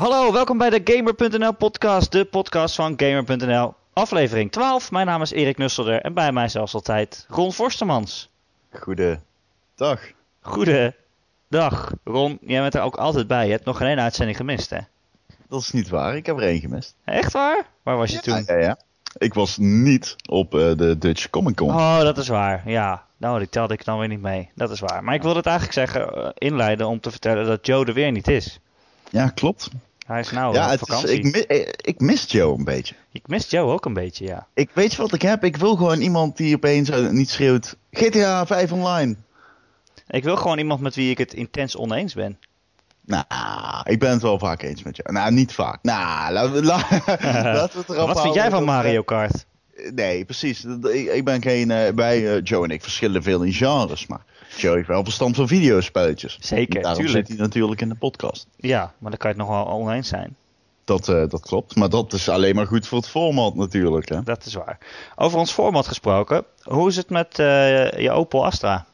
Hallo, welkom bij de Gamer.nl podcast, de podcast van Gamer.nl, aflevering 12. Mijn naam is Erik Nusselder en bij mij zelfs altijd Ron Forstemans. Goedendag. Goedendag. Ron, jij bent er ook altijd bij. Je hebt nog geen één uitzending gemist, hè? Dat is niet waar, ik heb er één gemist. Echt waar? Waar was je toen? Ja, ja. Ik was niet op eh, de Dutch Comic Con. Oh, dat is waar. Ja, nou, die telde ik dan weer niet mee. Dat is waar. Maar ik wilde het eigenlijk zeggen, eh, inleiden om te vertellen dat Joe er weer niet is. Ja, klopt. Hij is nou ja, op het is, vakantie. ik, eh, ik mis Joe een beetje. Ik mis Joe ook een beetje, ja. Ik weet wat ik heb? Ik wil gewoon iemand die opeens eh, niet schreeuwt GTA 5 online. Ik wil gewoon iemand met wie ik het intens oneens ben. Nou, ik ben het wel vaak eens met jou. Nou, niet vaak. Nou, laten we, la- laten we het erop Wat vind jij van Mario Kart? eh, Nee, precies. Ik, ben geen... eh, bij eh, Joe en ik verschillen veel in genres, maar... Joe heeft wel verstand van videospelletjes. Zeker, Daarom tuurlijk. zit hij natuurlijk in de podcast. Ja, maar dan kan je het nog wel oneens zijn. Dat, eh, dat klopt. Maar dat is alleen maar goed voor het format natuurlijk. Hè? Dat is waar. Over ons format gesproken. Hoe is het met eh, je Opel Astra?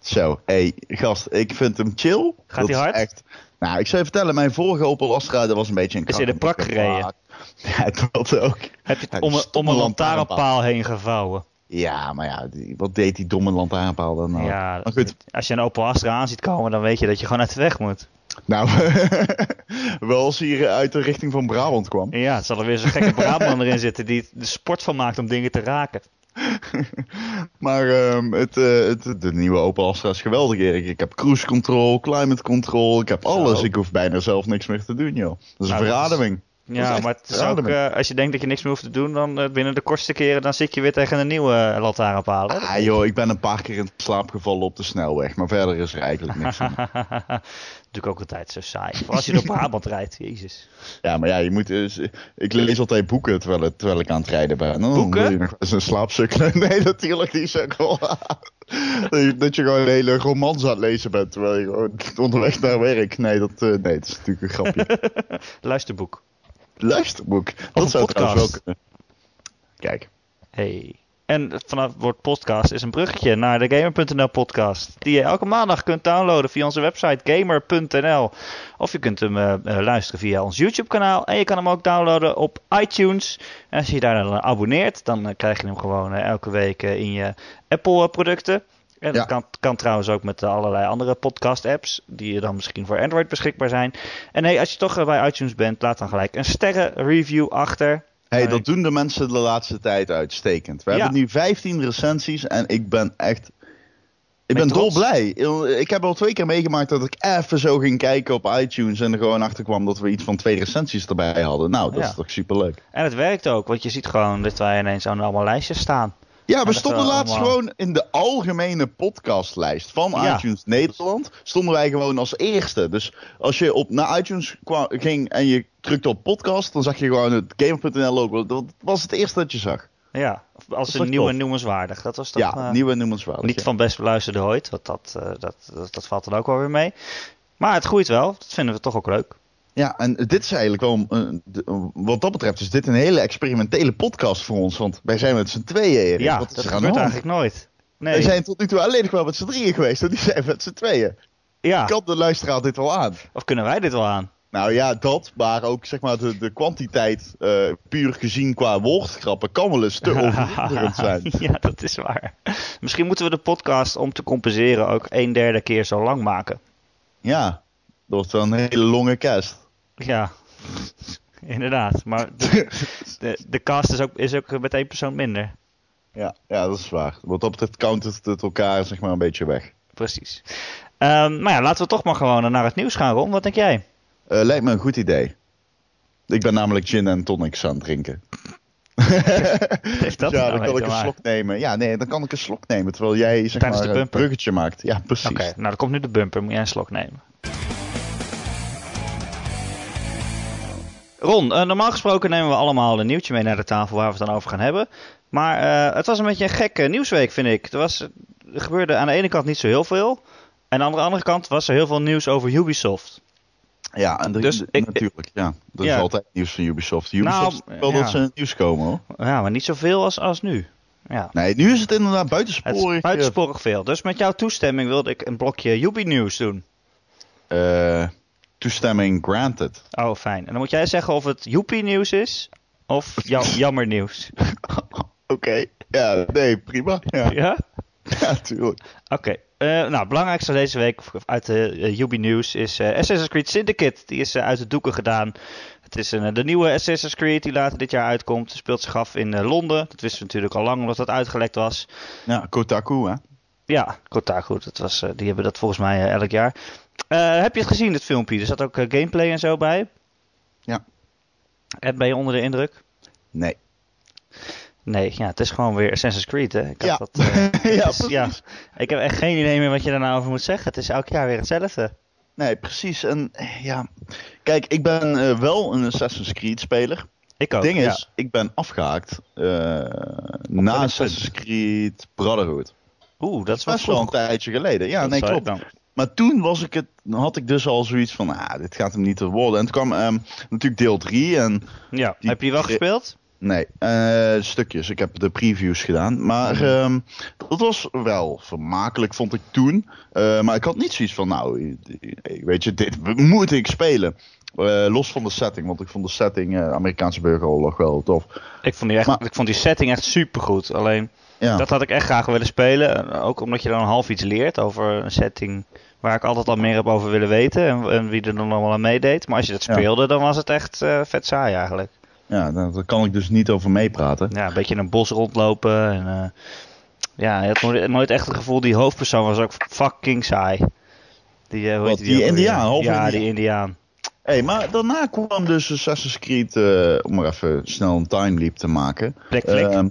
Zo, hé, gast, ik vind hem chill. Gaat hij hard? Echt... Nou, ik zou je vertellen, mijn vorige Opel Astra, dat was een beetje een Is in de prak gereden? Ja, dat ook. Heb je het om, een- om een lantaarnpaal heen gevouwen? Ja, maar ja, wat deed die domme lantaarnpaal dan nou? ja, maar goed, als je een Opel Astra aan ziet komen, dan weet je dat je gewoon uit de weg moet. nou, wel als hij hier uit de richting van Brabant kwam. Ja, het zal er weer zo'n gekke Brabant erin zitten die er sport van maakt om dingen te raken. Maar ehm, het, eh, het, de nieuwe Opel Astra is geweldig, Erik. Ik heb cruise control, climate control, ik heb alles. Ik hoef bijna zelf niks meer te doen, joh. Dat is een Nou, dat is- verademing. Is Ja, maar het is ook, verademing. eh, als je denkt dat je niks meer hoeft te doen, dan eh, binnen de kortste keren, dan zit je weer tegen een nieuwe eh, lantaarnpaal. hè? Ah joh, ik ben een paar keer in slaap gevallen op de snelweg, maar verder is er eigenlijk niks aan. Natuurlijk ook altijd zo saai. Vooral als je door Brabant rijdt, jezus. Ja, maar ja, je moet, dus, ik lees altijd boeken terwijl, het- terwijl ik aan het rijden ben. Dan Boeken? wil je nog eens een slaapsukkel. Nee, natuurlijk niet zo. dat, je, dat je gewoon een hele romans aan het lezen bent terwijl je gewoon onderweg naar werk. Nee, dat, nee, dat is natuurlijk een grapje. Luisterboek. Luisterboek. Dat zou trouwens wel podcast. kunnen. Kijk. Hey. En vanaf het woord podcast is een bruggetje naar de Gamer.nl podcast. Die je elke maandag kunt downloaden via onze website gamer.nl. Of je kunt hem eh, eh, luisteren via ons YouTube kanaal. En je kan hem ook downloaden op iTunes. En als je je daar dan abonneert, dan eh, krijg je hem gewoon elke week in je Apple producten. En dat Ja. kan, kan trouwens ook met eh, allerlei andere podcast apps. Die dan misschien voor Android beschikbaar zijn. En hey, als je toch eh, bij iTunes bent, laat dan gelijk een sterrenreview achter. Hey, Nee. dat doen de mensen de laatste tijd uitstekend. We Ja. hebben nu 15 recensies en ik ben echt. Ik Ben ben dolblij. Ik heb al twee keer meegemaakt dat ik even zo ging kijken op iTunes en er gewoon achter kwam dat we iets van twee recensies erbij hadden. Nou, dat Ja. is toch superleuk. En het werkt ook, want je ziet gewoon dat wij ineens aan allemaal lijstjes staan. Ja, we stonden wel laatst allemaal- gewoon in de algemene podcastlijst van Ja. iTunes Nederland. Stonden wij gewoon als eerste. Dus als je op, naar iTunes ging en je drukte op podcast, dan zag je gewoon het Gamer.nl logo. Dat was het eerste dat je zag. Ja, als een toch nieuw en noemenswaardig. Dat was toch ja, eh, nieuw en noemenswaardig. niet ja. van best beluisterde ooit, want dat, eh, dat, dat, dat valt dan ook wel weer mee. Maar het groeit wel, dat vinden we toch ook leuk. Ja, en dit is eigenlijk wel, wat dat betreft, is dit een hele experimentele podcast voor ons. Want wij zijn met z'n tweeën, Erik. ja, dat gebeurt eigenlijk nooit. Nee, Wij zijn tot nu toe alleen nog wel met z'n drieën geweest, en die zijn met z'n tweeën. ja. Kan de luisteraar dit wel aan? Of kunnen wij dit wel aan? Nou ja, dat, maar ook zeg maar de, de kwantiteit, eh, puur gezien qua woordgrappen, kan wel eens te overwinderend zijn. ja, dat is waar. Misschien moeten we de podcast om te compenseren ook een derde keer zo lang maken. Ja, dat wordt wel een hele lange cast. Ja, inderdaad. Maar de, de, de cast is ook, is ook met één persoon minder. Ja, ja, dat is waar. Wat dat betreft countert het elkaar zeg maar een beetje weg. Precies. Ehm, maar ja, laten we toch maar gewoon naar het nieuws gaan, Ron. Wat denk jij? Eh, lijkt me een goed idee. Ik ben namelijk gin en tonics aan het drinken. Heeft dat ja, nou dan kan ik een slok nemen. Ja, nee, dan kan ik een slok nemen terwijl jij zeg Tijdens maar de een bruggetje maakt. Ja, precies. Oké, nou dan komt nu de bumper. Moet jij een slok nemen. Ron, eh, normaal gesproken nemen we allemaal een nieuwtje mee naar de tafel waar we het dan over gaan hebben. Maar eh, het was een beetje een gekke nieuwsweek, vind ik. Er, was, er gebeurde aan de ene kant niet zo heel veel. En aan de andere kant was er heel veel nieuws over Ubisoft. Ja, en Dus ik- natuurlijk. Ja, er Ja. is altijd nieuws van Ubisoft. Ubisoft Nou, ja. dat ze in het nieuws komen hoor. Ja, maar niet zoveel als, als nu. Ja. Nee, nu is het inderdaad Het buitensporig. is buitensporig veel. Dus met jouw toestemming wilde ik een blokje Ubi nieuws doen. eh, toestemming granted. Oh, fijn. En dan moet jij zeggen of het joepie nieuws is of jam jammer nieuws. Oké, ja, nee, prima. Ja, ja? ja tuurlijk. Oké. Uh, nou, het belangrijkste deze week uit de uh, Ubi News is uh, Assassin's Creed Syndicate. Die is uit de doeken gedaan. Het is een, de nieuwe Assassin's Creed die later dit jaar uitkomt. Speelt zich af in Londen. Dat wisten we natuurlijk al lang omdat dat uitgelekt was. Ja, Kotaku hè? Ja, Kotaku. Dat was, die hebben dat volgens mij elk jaar. Heb je het gezien, het filmpje? Er zat ook gameplay en zo bij. Ja. En ben je onder de indruk? Nee. Nee, ja, het is gewoon weer Assassin's Creed, hè? Ik, ja. Dat, uh, ja, is, ja, ik heb echt geen idee meer wat je daar nou over moet zeggen. Het is elk jaar weer hetzelfde. Nee, precies. En ja, kijk, ik ben uh, wel een Assassin's Creed speler. Ik ook, Het ding ja. is, ik ben afgehaakt uh, na? Assassin's Creed Brotherhood. Oeh, dat is wel Best wel een tijdje geleden. Ja, Dat nee, klopt. dan. Maar toen was ik het, had ik dus al zoiets van, ah, dit gaat hem niet te worden. En toen kwam ehm, natuurlijk deel 3 en Ja, Die- heb je die wel gespeeld? Nee, eh, stukjes. Ik heb de previews gedaan. Maar Mhm. ehm, dat was wel vermakelijk, vond ik toen. Eh, maar ik had niet zoiets van, nou, weet je, dit moet ik spelen. Eh, los van de setting, want ik vond de setting Amerikaanse burgeroorlog wel tof. Ik vond die, echt, Maar- ik vond die setting echt supergoed. Alleen, Ja, dat had ik echt graag willen spelen. En Ook omdat je dan een half iets leert over een setting waar ik altijd al meer heb over willen weten. En, en wie er dan allemaal aan meedeed. Maar als je dat Ja. speelde, dan was het echt eh, vet saai eigenlijk. ja daar, kan ik dus niet over meepraten. Ja, een beetje in een bos rondlopen. En, eh, ja, je had nooit, nooit echt het gevoel, die hoofdpersoon was ook fucking saai. Die, eh, hoe Wat, die alweer? Indiaan, Ja, die Indiaan. Hey, maar daarna kwam dus Assassin's Creed, om maar even snel een time leap te maken. Black Flag.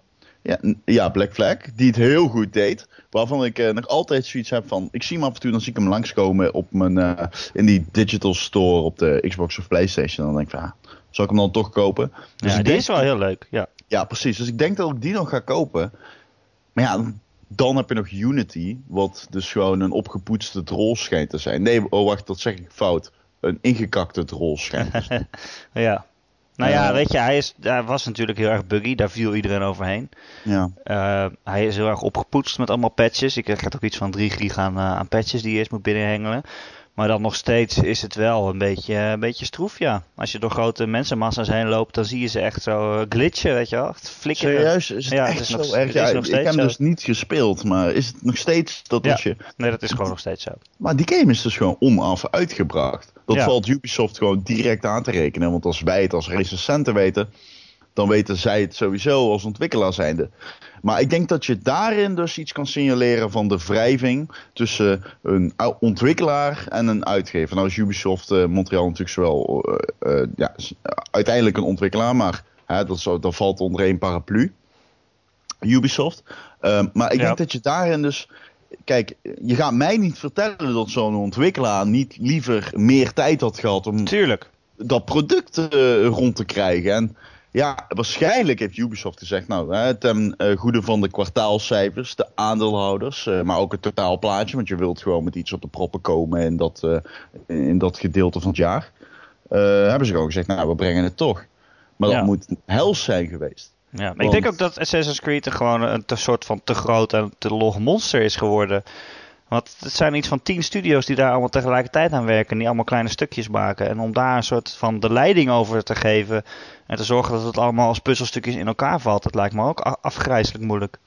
Ja, ja, Black Flag, die het heel goed deed. Waarvan ik eh, nog altijd zoiets heb van, ik zie hem af en toe, dan zie ik hem langskomen op mijn, eh, in die digital store op de Xbox of Playstation. Dan denk ik van, ja, zal ik hem dan toch kopen? Dus ja, die denk, is wel heel leuk. Ja. ja, precies. Dus ik denk dat ik die nog ga kopen. Maar ja, dan heb je nog Unity, wat dus gewoon een opgepoetste troll schijnt te zijn. Nee, oh wacht, dat zeg ik fout. Een ingekakte troll schijnt te zijn. ja. Nou ja, Eh. weet je, hij, is, hij was natuurlijk heel erg buggy. Daar viel iedereen overheen. ja. Eh, hij is heel erg opgepoetst met allemaal patches. Ik krijg ook iets van 3 gig aan, eh, aan patches die je eerst moet binnenhengelen. Maar dan nog steeds is het wel een beetje, een beetje stroef, ja. Als je door grote mensenmassa's heen loopt, dan zie je ze echt zo eh, glitchen, weet je wel. Echt flikkeren. Serieus? Is het Ja, echt het is zo nog- erg? het Ja, nog ik heb dus niet gespeeld, maar is het nog steeds dat Ja. je... Nee, dat is gewoon nog steeds zo. Maar die game is dus gewoon onaf uitgebracht. Dat Ja. valt Ubisoft gewoon direct aan te rekenen. Want als wij het als recensenten weten, dan weten zij het sowieso als ontwikkelaar zijnde. Maar ik denk dat je daarin dus iets kan signaleren van de wrijving tussen een ontwikkelaar en een uitgever. Nou is Ubisoft eh, Montreal natuurlijk zowel eh, eh, ja, uiteindelijk een ontwikkelaar, maar hè, dat, zo, dat valt onder één paraplu. Ubisoft. Ehm, maar ik Ja. denk dat je daarin dus. Kijk, je gaat mij niet vertellen dat zo'n ontwikkelaar niet liever meer tijd had gehad om Tuurlijk. dat product rond te krijgen. En ja, waarschijnlijk heeft Ubisoft gezegd, nou, hè, ten eh, goede van de kwartaalcijfers, de aandeelhouders, eh, maar ook het totaalplaatje, want je wilt gewoon met iets op de proppen komen in dat, eh, in dat gedeelte van het jaar. hebben ze gewoon gezegd, nou, we brengen het toch. Maar dat moet hels zijn geweest. Ja, maar ik denk ook dat Assassin's Creed er gewoon een soort van te groot en te log monster is geworden. Want het zijn iets van tien studio's die daar allemaal tegelijkertijd aan werken. Die allemaal kleine stukjes maken. En om daar een soort van de leiding over te geven. En te zorgen dat het allemaal als puzzelstukjes in elkaar valt. Dat lijkt me ook afgrijzelijk moeilijk.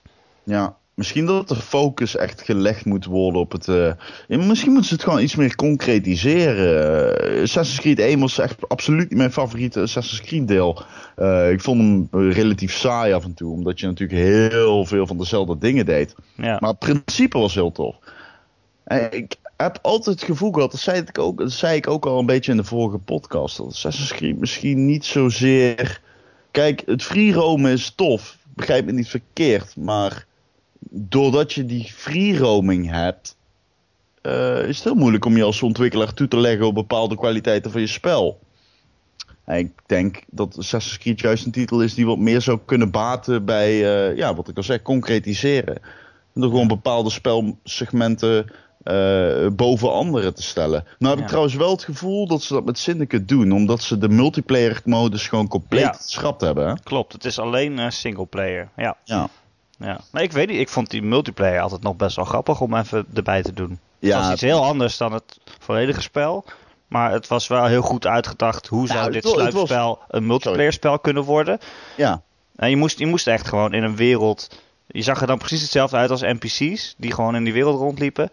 Ja, misschien dat de focus echt gelegd moet worden op het. eh, misschien moeten ze het gewoon iets meer concretiseren. Eh, Assassin's Creed 1 was echt absoluut niet mijn favoriete Assassin's Creed deel. Eh, ik vond hem relatief saai af en toe, omdat je natuurlijk heel veel van dezelfde dingen deed. Ja, Maar het principe was heel tof. Ik heb altijd het gevoel gehad, dat zei, ik ook, zei ik ook al een beetje in de vorige podcast, dat Assassin's Creed misschien niet zozeer... Kijk, het free is tof, begrijp me niet verkeerd, maar doordat je die free roaming hebt, eh, is het heel moeilijk om je als ontwikkelaar toe te leggen op bepaalde kwaliteiten van je spel. En ik denk dat Assassin's Creed juist een titel is die wat meer zou kunnen baten bij, eh, ja, wat ik al zeg, concretiseren. En door gewoon bepaalde spelsegmenten eh, boven andere te stellen. Nou heb Ja. ik trouwens wel het gevoel dat ze dat met Syndicate doen, omdat ze de multiplayer modus gewoon compleet Ja. geschrapt hebben. Hè? klopt. Het is alleen eh single player. Ja, Ja. ja. Nee, ik weet niet. Ik vond die multiplayer altijd nog best wel grappig om even erbij te doen. Het was Ja, iets heel anders dan het volledige spel. Maar het was wel heel goed uitgedacht. Hoe zou Nou, dit het was- sluipspel een multiplayer spel kunnen worden? Ja, En je moest, je moest echt gewoon in een wereld. Je zag er dan precies hetzelfde uit als NPC's, die gewoon in die wereld rondliepen.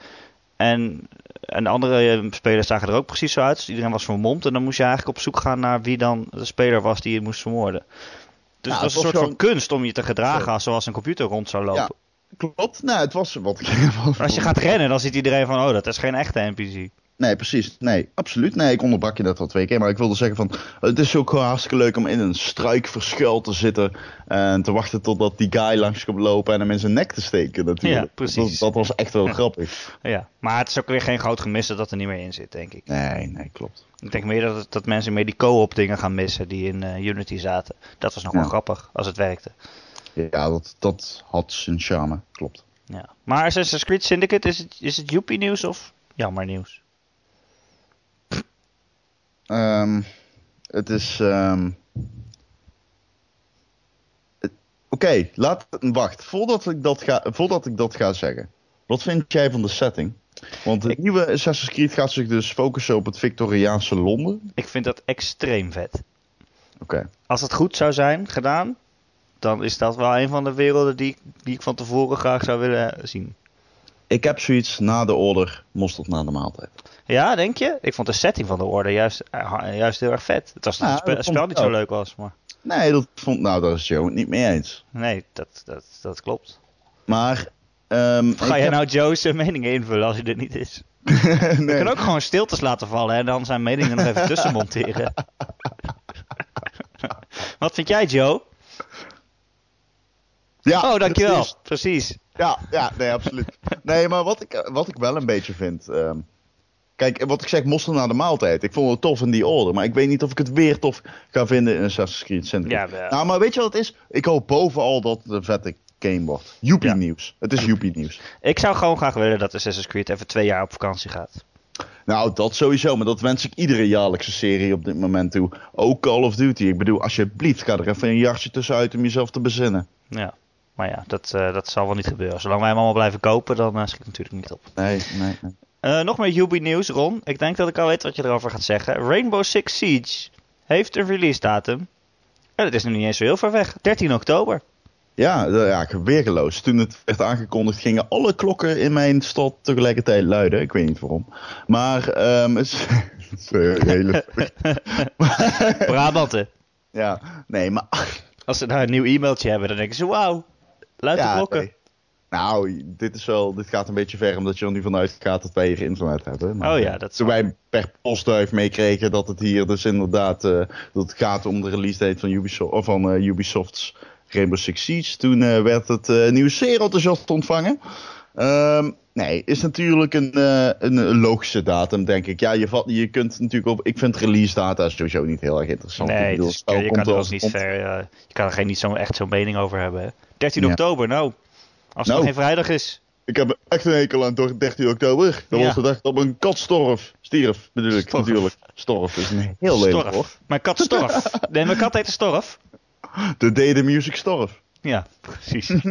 En, en de andere eh, spelers zagen er ook precies zo uit. Dus iedereen was vermomd. En dan moest je eigenlijk op zoek gaan naar wie dan de speler was die je moest vermoorden. Dus was het een soort van kunst om je te gedragen als zoals een computer rond zou lopen. Ja. klopt. Nou, het was wat als je gaat rennen, dan ziet iedereen van, oh, dat is geen echte NPC. Nee, precies. Nee, absoluut. Nee, ik onderbrak je net al twee keer. Maar ik wilde zeggen van... Het is ook gewoon hartstikke leuk om in een struik verschuild te zitten. En te wachten totdat die guy langs komt lopen en hem in zijn nek te steken natuurlijk. Ja, precies. Dat, dat was echt wel grappig. Ja, maar het is ook weer geen groot gemis dat dat er niet meer in zit, denk ik. Nee, nee, klopt. Ik denk meer dat, het- dat mensen meer die co-op dingen gaan missen die in eh, Unity zaten. Dat was nog wel Ja. grappig als het werkte. Ja, dat, dat had zijn charme. Klopt. Ja. Maar Assassin's Creed Syndicate, is het, is het joepie nieuws of jammer nieuws? Ehm, het is... ehm, Oké, laat... Wacht. Voordat ik, dat ga, voordat ik dat ga zeggen. Wat vind jij van de setting? Want het Ik- nieuwe Assassin's Creed gaat zich dus focussen op het Victoriaanse Londen. Ik vind dat extreem vet. Oké. Als het goed zou zijn gedaan, dan is dat wel een van de werelden die, die ik van tevoren graag zou willen zien. Ik heb zoiets na de order, mosterd na de maaltijd. Ja, denk je? Ik vond de setting van de orde juist, eh, juist heel erg vet. Het was dat het spel niet zo leuk was, maar... Nee, dat vond... Nou, daar is Joe het niet mee eens. Nee, dat, dat, dat klopt. Maar... ehm, Ga jij heb- nou Joe's eh, meningen invullen als hij er niet is? Je nee. kan ook gewoon stiltes laten vallen en dan zijn meningen er even tussen monteren. Wat vind jij, Joe? Ja, oh, dankjewel. precies. Precies. Ja, ja, nee, absoluut. Nee, maar wat ik, wat ik wel een beetje vind. ehm, kijk, wat ik zeg, mosterd na de maaltijd. Ik vond het tof in die order. Maar ik weet niet of ik het weer tof ga vinden in Assassin's Creed Syndicate. Ja, wel. Nou, maar weet je wat het is? Ik hoop bovenal dat het een vette game wordt. Joepie Ja. nieuws. Het is joepie nieuws. Ik zou gewoon graag willen dat Assassin's Creed even twee jaar op vakantie gaat. Nou, dat sowieso. Maar dat wens ik iedere jaarlijkse serie op dit moment toe. Ook Call of Duty. Ik bedoel, alsjeblieft, ga er even een jaartje tussenuit om jezelf te bezinnen. Ja. Maar ja, dat, eh, dat zal wel niet gebeuren. Zolang wij hem allemaal blijven kopen, dan uh, schiet het natuurlijk niet op. Nee, nee, nee. Eh, nog meer Ubi nieuws, Ron. Ik denk dat ik al weet wat je erover gaat zeggen. Rainbow Six Siege heeft een release datum. En het is nog niet eens zo heel ver weg. 13 oktober. Ja, ja, weergeloos. Toen het werd aangekondigd gingen alle klokken in mijn stad tegelijkertijd luiden. Ik weet niet waarom. Maar ehm het is, een hele... Brabanten. ja, nee, maar... Als ze daar een nieuw e-mailtje hebben, dan denken ze, wauw, luid de ja, klokken. nee. Nou, dit, is wel, dit gaat een beetje ver, omdat je er nu vanuit gaat dat wij hier internet hebben. Maar, Oh ja, dat is Toen wij per postduif meekregen dat het hier dus inderdaad... eh, dat het gaat om de release date van, Ubisoft, of van eh, Ubisoft's Rainbow Six Siege. Toen eh, werd het nieuws zeer enthousiast ontvangen. Ehm, nee, is natuurlijk een, een, logische datum, denk ik. Ja, je, vat, je kunt natuurlijk op... Ik vind release data sowieso niet heel erg interessant. Nee, bedoel, dus je kan er ook niet ver, je kan er geen, niet zo echt zo'n mening over hebben. Hè? 13 Ja. oktober, nou. Als het Nou. nog geen vrijdag is. Ik heb echt een hekel aan door 13 oktober. Dat Ja. was de dag dat mijn kat storf. Stierf, bedoel ik Storf. natuurlijk. Storf is een heel lelijk hoor. Mijn kat Storf. nee, mijn kat heette Storf. De Day the Music Storf. Ja, precies.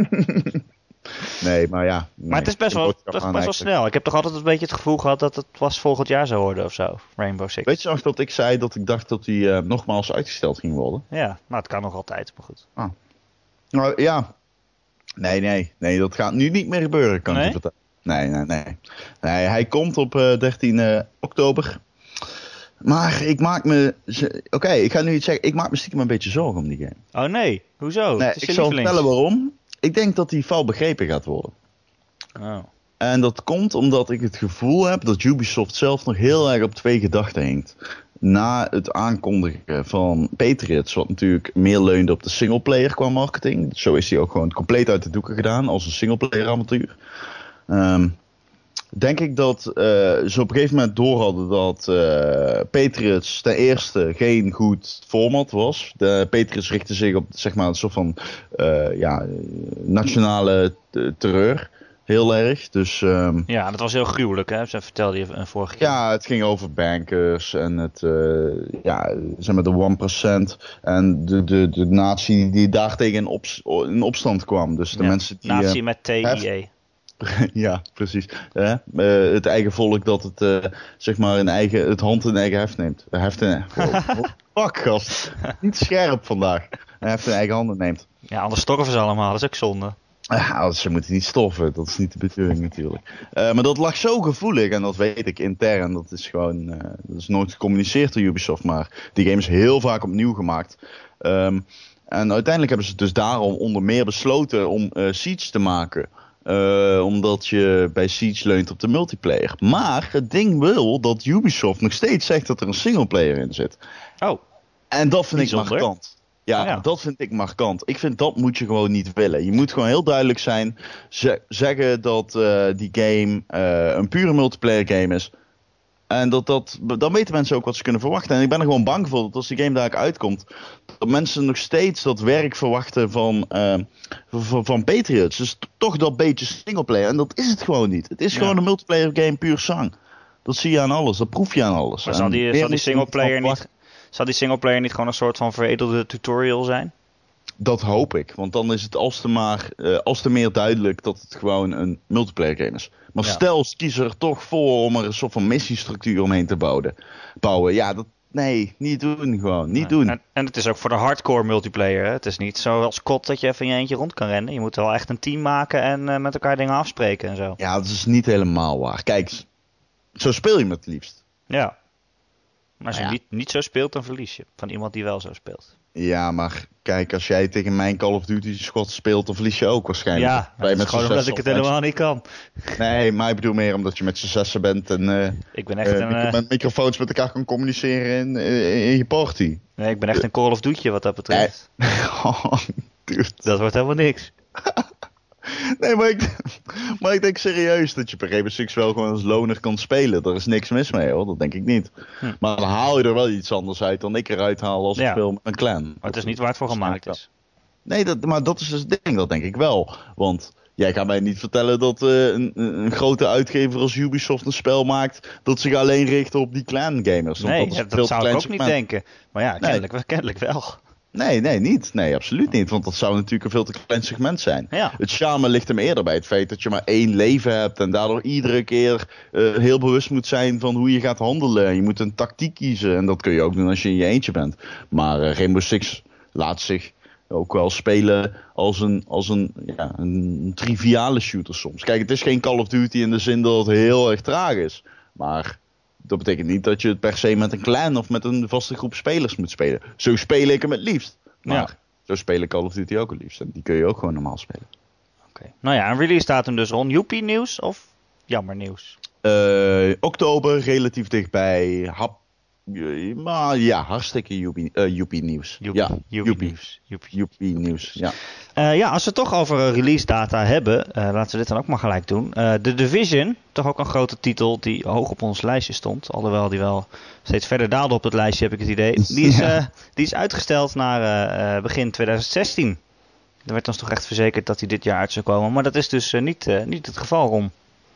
Nee, maar ja. Maar het is best wel, best, best wel snel. Ik heb toch altijd een beetje het gevoel gehad dat het was volgend jaar zou worden of zo. Rainbow Six. Weet je nog dat ik zei dat ik dacht dat die eh, nogmaals uitgesteld ging worden? Ja, maar het kan nog altijd, maar goed. Nou ja. Nee, nee. Nee, dat gaat nu niet meer gebeuren, kan ik je vertellen. Nee, nee, nee. Nee, hij komt op eh, 13 eh, oktober. Maar ik maak me... Oké, ik ga nu iets zeggen. Ik maak me stiekem een beetje zorgen om die game. Oh nee, hoezo? nee, ik zal vertellen waarom. Ik denk dat die fout begrepen gaat worden. Oh. En dat komt omdat ik het gevoel heb dat Ubisoft zelf nog heel erg op twee gedachten hangt. Na het aankondigen van Patriots, wat natuurlijk meer leunde op de singleplayer qua marketing. Zo is hij ook gewoon compleet uit de doeken gedaan als een singleplayer avontuur. Ehm, denk ik dat eh, ze op een gegeven moment door hadden dat eh, Patriots ten eerste geen goed format was. De Patriots richtten zich op zeg maar, een soort van eh, ja, nationale terreur. Heel erg. Dus ehm, Ja, dat was heel gruwelijk, hè? Ze vertelde je een vorige keer. ja, het ging over bankers en het, eh, ja, zeg maar de 1% en de, de, de natie die daartegen in, op, in opstand kwam. Dus de Ja, mensen die... Nazi eh, met TIE. ja, precies. Eh, het eigen volk dat het, zeg maar, een eigen, het hand in eigen heft neemt. Heft in, oh, fuck, gast. Niet scherp vandaag. Heft in eigen handen neemt. Ja, anders storven ze allemaal. Dat is ook zonde. Ja, ze moeten niet stoffen. Dat is niet de bedoeling natuurlijk. Eh, maar dat lag zo gevoelig en dat weet ik intern. Dat is gewoon, eh, dat is nooit gecommuniceerd door Ubisoft. Maar die game is heel vaak opnieuw gemaakt. Ehm, en uiteindelijk hebben ze dus daarom onder meer besloten om eh, Siege te maken. Omdat je bij Siege leunt op de multiplayer. Maar het ding wil dat Ubisoft nog steeds zegt dat er een singleplayer in zit. Oh, En dat vind ik markant. Ja, Ja. dat vind ik markant. Ik vind dat moet je gewoon niet willen. Je moet gewoon heel duidelijk zijn. ze- zeggen dat eh, die game eh, een pure multiplayer game is. En dat, dat, dan weten mensen ook wat ze kunnen verwachten. En ik ben er gewoon bang voor dat als die game daar uitkomt, dat mensen nog steeds dat werk verwachten van, eh, van, van Patriots. Dus toch dat beetje singleplayer. En dat is het gewoon niet. Het is Ja. gewoon een multiplayer game puur zang. Dat zie je aan alles, dat proef je aan alles. maar zal die, zal die singleplayer niet, zal die singleplayer niet gewoon een soort van veredelde tutorial zijn? Dat hoop ik. Want dan is het als te, maar, eh, als te meer duidelijk dat het gewoon een multiplayer game is. Maar Ja. stel, ze kiezen er toch voor om er een soort van missiestructuur omheen te bouwen. bouwen. Ja, dat, nee, niet doen gewoon. Niet doen. En, en het is ook voor de hardcore multiplayer. Hè? Het is niet zoals COD dat je even in je eentje rond kan rennen. Je moet wel echt een team maken en eh, met elkaar dingen afspreken en zo. Ja, dat is niet helemaal waar. Kijk, zo speel je me het liefst. Ja. Maar als je Nou ja. niet, niet zo speelt, dan verlies je. Van iemand die wel zo speelt. Ja, maar kijk, als jij tegen mijn Call of Duty squad speelt, dan verlies je ook waarschijnlijk. Ja, Wij met gewoon omdat ik het helemaal niet kan. Nee, maar ik bedoel meer omdat je met z'n zessen bent en eh, Ik ben echt eh, een, eh, met microfoons met elkaar kan communiceren in, in, in je party. nee, ik ben echt een Call of Duty wat dat betreft. Oh. Dat wordt helemaal niks. Nee, maar ik, maar ik denk serieus dat je per Six wel gewoon als loner kan spelen. Daar is niks mis mee hoor, dat denk ik niet. Hm. Maar dan haal je er wel iets anders uit dan ik eruit haal als ik Ja. speel met een clan. Maar het is niet waar het voor gemaakt is. Nee, dat, maar dat is dus het ding, dat denk ik wel. Want jij gaat mij niet vertellen dat eh, een, een grote uitgever als Ubisoft een spel maakt dat zich alleen richt op die clan gamers. Nee, ja, dat zou ik ook niet denken. Maar ja, kennelijk, kennelijk wel. Nee, nee, niet. Nee, absoluut niet. Want dat zou natuurlijk een veel te klein segment zijn. Ja. Het charme ligt hem eerder bij het feit dat je maar één leven hebt. En daardoor iedere keer eh, heel bewust moet zijn van hoe je gaat handelen. Je moet een tactiek kiezen. En dat kun je ook doen als je in je eentje bent. Maar eh, Rainbow Six laat zich ook wel spelen als een, als een, ja, een triviale shooter soms. Kijk, het is geen Call of Duty in de zin dat het heel erg traag is. Maar dat betekent niet dat je het per se met een clan of met een vaste groep spelers moet spelen. Zo speel ik hem het liefst. Maar Ja. zo speel ik Call of Duty ook het liefst. En die kun je ook gewoon normaal spelen. Oké. Nou ja, een release datum dus rond. Joepie nieuws of jammer nieuws? Eh, oktober, relatief dichtbij. Hap, maar ja, hartstikke joepie, eh, joepie nieuws. Joepie, ja, joepie nieuws. Joepie. Nieuws, ja. Eh, ja, als we het toch over eh, release data hebben, eh, laten we dit dan ook maar gelijk doen. Eh The Division, toch ook een grote titel die hoog op ons lijstje stond. Alhoewel die wel steeds verder daalde op het lijstje, heb ik het idee. Die is, Ja. eh, die is uitgesteld naar eh, eh, begin 2016. Er werd ons toch echt verzekerd dat hij dit jaar uit zou komen. Maar dat is dus eh, niet, eh, niet het geval, Rom.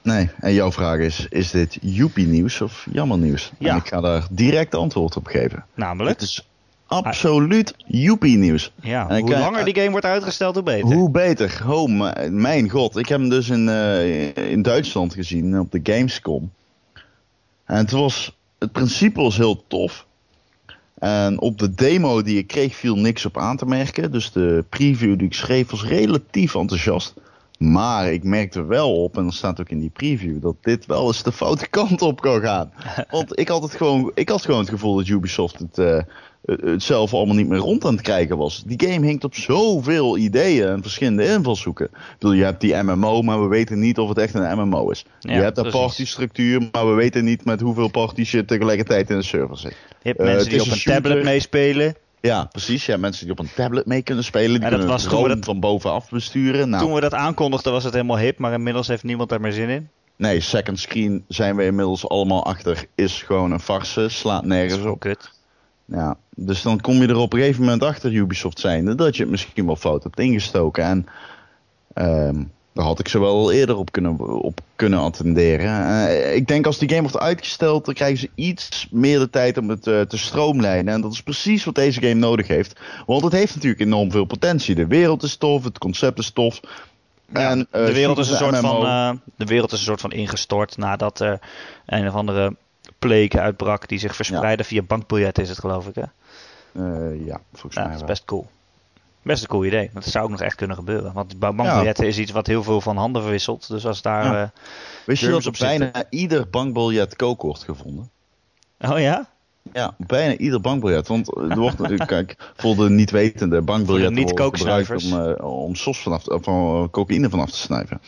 Nee, en jouw vraag is, is dit joepie nieuws of jammer nieuws? Ja. En ik ga daar direct antwoord op geven. Namelijk, Het is absoluut joepie nieuws. ja, en hoe langer die game wordt uitgesteld, hoe beter. Hoe beter? Oh, mijn god. Ik heb hem dus in, eh, in Duitsland gezien op de Gamescom. En het was, het principe was heel tof. En op de demo die ik kreeg viel niks op aan te merken. Dus de preview die ik schreef was relatief enthousiast. Maar ik merkte wel op, en dat staat ook in die preview, dat dit wel eens de foute kant op kan gaan. Want ik had, het gewoon, ik had gewoon het gevoel dat Ubisoft het, eh, het zelf allemaal niet meer rond aan het krijgen was. Die game hinkt op zoveel ideeën en verschillende invalshoeken. Ik bedoel, je hebt die MMO, maar we weten niet of het echt een MMO is. Ja, je hebt een partystructuur, maar we weten niet met hoeveel parties je tegelijkertijd in de server zit. Je hebt Eh, mensen het die op een tablet meespelen. Ja, precies. Ja, mensen die op een tablet mee kunnen spelen. Die dat kunnen was toen we dat- van bovenaf besturen. Nou, Toen we dat aankondigden was het helemaal hip, maar inmiddels heeft niemand daar meer zin in. nee, second screen zijn we inmiddels allemaal achter. Is gewoon een farce. Slaat nergens op. Kut. Ja, dus dan kom je er op een gegeven moment achter, Ubisoft zijnde, dat je het misschien wel fout hebt ingestoken. En ehm, daar had ik ze wel eerder op kunnen, op kunnen attenderen. Eh, ik denk als die game wordt uitgesteld, dan krijgen ze iets meer de tijd om het eh, te stroomlijnen. En dat is precies wat deze game nodig heeft. Want het heeft natuurlijk enorm veel potentie. De wereld is tof, het concept is tof. Ja, En, eh, de, wereld is een soort van, MMO. de wereld is een soort van ingestort nadat er een of andere pleek uitbrak die zich verspreidde via bankbiljetten, is het geloof ik. Hè? Ja, volgens Ja, mij dat is best cool. Best een cool idee. Dat zou ook nog echt kunnen gebeuren. Want ba- bankbiljetten is iets wat heel veel van handen verwisselt. Dus als daar... Ja. eh, Wist je dat op zitten. bijna ieder bankbiljet kook wordt gevonden? oh ja? Ja, bijna ieder bankbiljet. Want er wordt natuurlijk, kijk, voor de niet-wetende bankbiljetten worden gebruikt om, eh, om sos vanaf, of, eh, cocaïne vanaf te snuiven.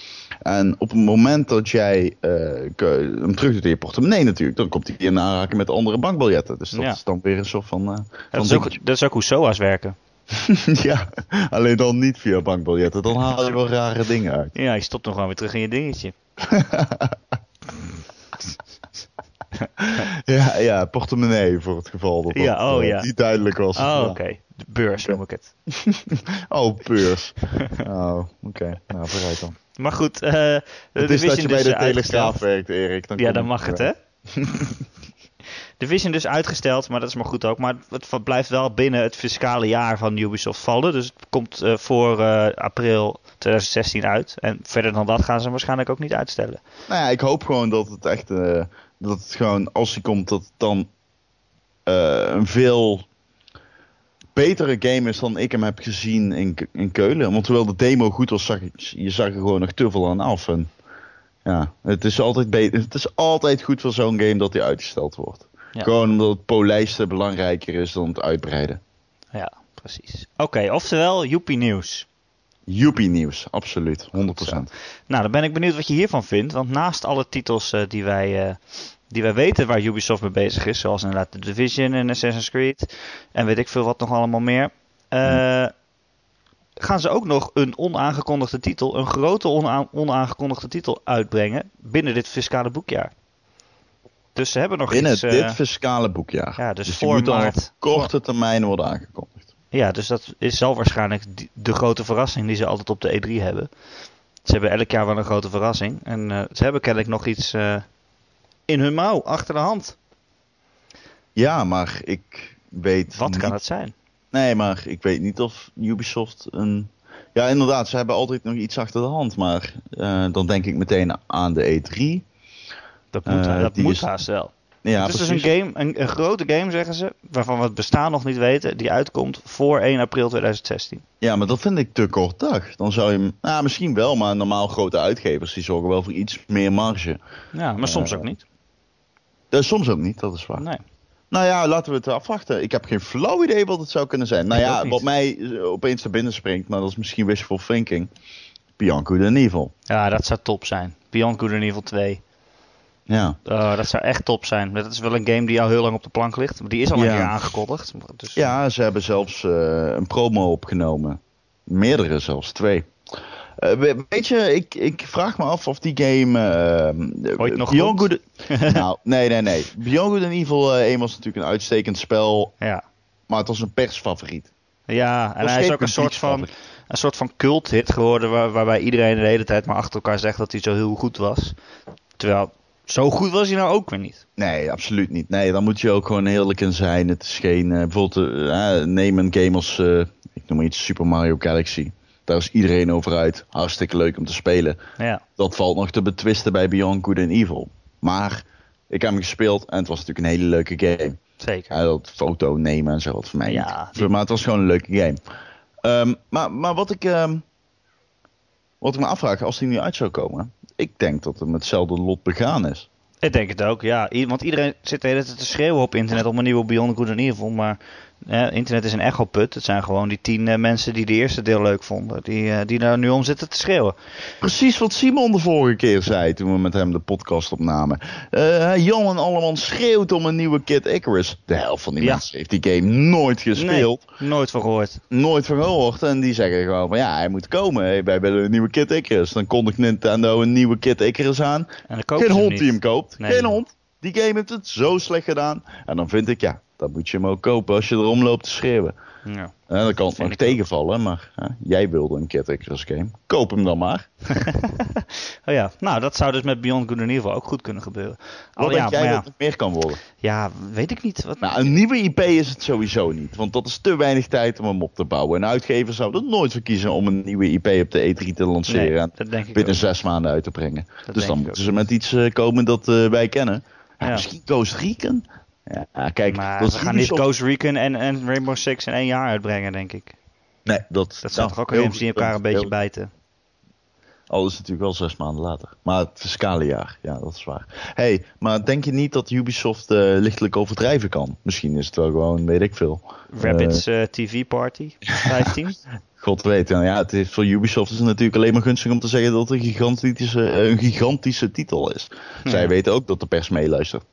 En op het moment dat jij hem terug doet in je portemonnee natuurlijk, dan komt hij in aanraking met andere bankbiljetten. Dus dat Ja. is dan weer een soort van... eh, Dat van is, ook, dat is ook hoe SOA's werken. ja, alleen dan niet via bankbiljetten. Dan haal je wel rare dingen uit. Ja, je stopt hem gewoon weer terug in je dingetje. Ja, ja, portemonnee voor het geval dat Ja, dat, oh eh, ja. niet duidelijk was. Oh, Ja. oké. De beurs noem ik het. Oh, beurs. oh, oké. Nou, vooruit dan. Maar goed, eh de Het is dat je bij dus de uitgesteld. Telegraaf werkt, Erik. Dan Ja, dan mag het, hè? Division dus uitgesteld, maar dat is maar goed ook. Maar het blijft wel binnen het fiscale jaar van Ubisoft vallen. Dus het komt eh, voor eh, april 2016 uit. En verder dan dat gaan ze waarschijnlijk ook niet uitstellen. Nou ja, ik hoop gewoon dat het echt... eh, dat het gewoon, als hij komt, dat het dan een veel betere game is dan ik hem heb gezien in, in Keulen. Want terwijl de demo goed was, zag je zag er gewoon nog te veel aan af. Ja, het is altijd, het is altijd goed voor zo'n game dat hij uitgesteld wordt. Ja. Gewoon omdat het polijsten belangrijker is dan het uitbreiden. Ja, precies. Oké, oftewel, Joepie nieuws. Joepie nieuws, absoluut, 100%. Nou, dan ben ik benieuwd wat je hiervan vindt. Want naast alle titels eh, die, wij, eh, die wij weten waar Ubisoft mee bezig is, zoals inderdaad The Division en Assassin's Creed en weet ik veel wat nog allemaal meer, eh, gaan ze ook nog een onaangekondigde titel, een grote ona- onaangekondigde titel uitbrengen binnen dit fiscale boekjaar. Dus ze hebben nog Binnen iets... eh, dit fiscale boekjaar. ja, dus die voor moet dan maart. op korte termijn worden aangekondigd. Ja, dus dat is, zal waarschijnlijk de grote verrassing die ze altijd op de E3 hebben. Ze hebben elk jaar wel een grote verrassing. En eh, ze hebben kennelijk nog iets eh, in hun mouw, achter de hand. Ja, maar ik weet Wat niet... kan het zijn? Nee, maar ik weet niet of Ubisoft een... Ja, inderdaad, ze hebben altijd nog iets achter de hand. Maar eh, dan denk ik meteen aan de E3. Dat moet, Eh, dat moet is- haast wel. Ja, het is precies. dus een game, een, een grote game zeggen ze, waarvan we het bestaan nog niet weten, die uitkomt voor 1 april 2016. Ja, maar dat vind ik te kort dag. Dan zou je. Nou, misschien wel, maar normaal grote uitgevers die zorgen wel voor iets meer marge. Ja, maar soms Eh, ook niet. Eh, soms ook niet, dat is waar. Nee. Nou ja, laten we het afwachten. Ik heb geen flauw idee wat het zou kunnen zijn. Nou ja, wat mij eh, opeens te binnen springt, maar dat is misschien wishful thinking. Bianco de Evil. Ja, dat zou top zijn. Good and Evil 2. Ja. Oh, dat zou echt top zijn. Dat is wel een game die al heel lang op de plank ligt. Maar die is al een Ja. keer aangekondigd. Dus, ja, ze hebben zelfs eh, een promo opgenomen. Meerdere zelfs, twee. Eh, we- weet je, ik, ik vraag me af of die game... eh, Ooit nog Beyond? Good... nou, nee, nee, nee. Beyond Good and Evil eh 1 was natuurlijk een uitstekend spel, ja. maar het was een persfavoriet. Ja, en hij is ook een soort van, een soort van culthit geworden waar, waarbij iedereen de hele tijd maar achter elkaar zegt dat hij zo heel goed was. Terwijl, zo goed was hij nou ook weer niet. Nee, absoluut niet. Nee, dan moet je ook gewoon eerlijk in zijn. Het is geen... eh, bijvoorbeeld, eh, neem een game als... ik noem maar iets Super Mario Galaxy. Daar is iedereen over uit. Hartstikke leuk om te spelen. Ja, Dat valt nog te betwisten bij Beyond Good and Evil. Maar ik heb hem gespeeld en het was natuurlijk een hele leuke game. zeker. Ja, dat foto nemen en zo, wat voor mij Ja, niet. Maar het was gewoon een leuke game. Ehm, maar, maar wat ik... ehm, wat ik me afvraag, als die nu uit zou komen... Ik denk dat het met hetzelfde lot begaan is. Ik denk het ook, ja. Want iedereen zit de hele tijd te schreeuwen op internet om een nieuwe Beyond Good and Evil. Maar eh, internet is een echoput. Het zijn gewoon die tien eh, mensen die de eerste deel leuk vonden. Die, eh, die daar nu om zitten te schreeuwen. Precies wat Simon de vorige keer zei toen we met hem de podcast opnamen. Eh Jan en Alleman schreeuwt om een nieuwe Kid Icarus. De helft van die Ja. mensen heeft die game nooit gespeeld. Nee, nooit van gehoord. Nooit van gehoord. En die zeggen gewoon van ja, hij moet komen. Hey, wij willen een nieuwe Kid Icarus. Dan kondigt Nintendo een nieuwe Kid Icarus aan. En dan Geen hond die hem koopt. Nee. Geen hond. Die game heeft het zo slecht gedaan. En dan vind ik ja, dan moet je hem ook kopen als je erom loopt te schreeuwen. Ja. Eh, dat kan Vind nog tegenvallen, maar eh, jij wilde een Icarus game. Koop hem dan maar. oh ja, nou dat zou dus met Beyond Good and Evil ook goed kunnen gebeuren. Wat Al, ja, jij ja, dat het meer kan worden? ja, weet ik niet. Wat, Nou, een nieuwe IP is het sowieso niet. Want dat is te weinig tijd om hem op te bouwen. Een uitgever zou er nooit voor kiezen om een nieuwe IP op de E3 te lanceren. nee, en dat denk ik binnen zes maanden uit te brengen. Dat dus dan moeten ze met iets eh, komen dat eh, wij kennen. Ja. Misschien Ghost Recon? Ja, kijk, Maar dat we gaan niet Ghost Recon en, en Rainbow Six in één jaar uitbrengen, denk ik. Nee, dat, Dat zijn nou, toch ook games die elkaar een heel- beetje bijten. Al is het natuurlijk wel zes maanden later. Maar het fiscale jaar, ja, dat is waar. hey, maar denk je niet dat Ubisoft eh, lichtelijk overdrijven kan? Misschien is het wel gewoon, weet ik veel. Rabbids eh, TV Party 15. God weet. En ja, het is, voor Ubisoft is het natuurlijk alleen maar gunstig om te zeggen dat het een gigantische, eh, een gigantische titel is. Zij Ja. weten ook dat de pers meeluistert.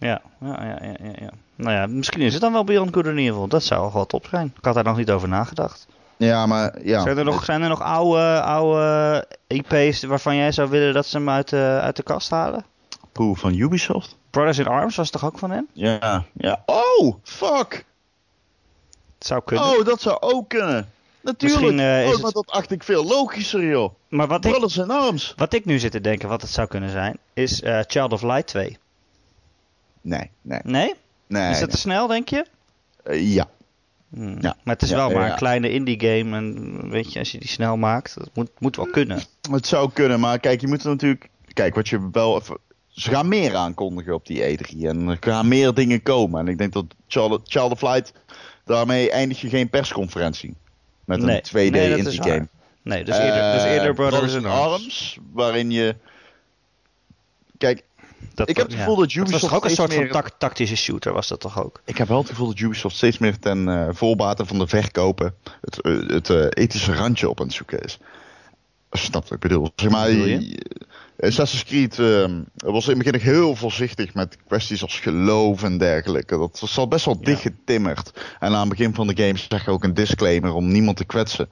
Ja, ja, ja, ja, ja. Nou ja, misschien is het dan wel Beyond Good and Evil. Dat zou wel top zijn. Ik had daar nog niet over nagedacht. Ja, maar ja. Zijn, er nog, zijn er nog oude, oude IP's waarvan jij zou willen dat ze hem uit de, uit de kast halen? Poeh, van Ubisoft? Brothers in Arms was toch ook van hen? Ja, ja. Oh, fuck! Het zou kunnen. Oh, dat zou ook kunnen. Natuurlijk. Misschien, eh, is oh, het- maar dat acht ik veel logischer, joh. maar wat ik, Brothers in Arms. wat ik nu zit te denken, wat het zou kunnen zijn, is eh, Child of Light 2. Nee, nee, Nee? nee. is dat te snel, denk je? Eh, ja. Hmm. Ja. Maar het is Ja, wel maar ja. een kleine indie game. En weet je, als je die snel maakt, dat moet, moet wel kunnen. Het zou kunnen, maar kijk, je moet er natuurlijk. Kijk, wat je wel even. Ze gaan meer aankondigen op die E3 en er gaan meer dingen komen. En ik denk dat Child, Child of Light, daarmee eindig je geen persconferentie. Met Nee. een 2D Nee, dat is indie game. Nee, dus eerder, dus Eh, eerder Brothers, in Arms. Arms. Waarin je. Kijk, Dat, Ik heb het gevoel dat was Ubisoft toch ook een steeds soort van meer- tak- tactische shooter, was dat toch ook? ik heb wel het gevoel dat Ubisoft steeds meer ten eh voorbaten van de verkopen. het, eh, het eh, ethische randje op aan het zoeken is. Wat ik bedoel. Zeg maar, Assassin's Creed eh, was in het begin heel voorzichtig met kwesties als geloof en dergelijke. Dat was al best wel Ja. dicht getimmerd. En aan het begin van de game zag je ook een disclaimer om niemand te kwetsen.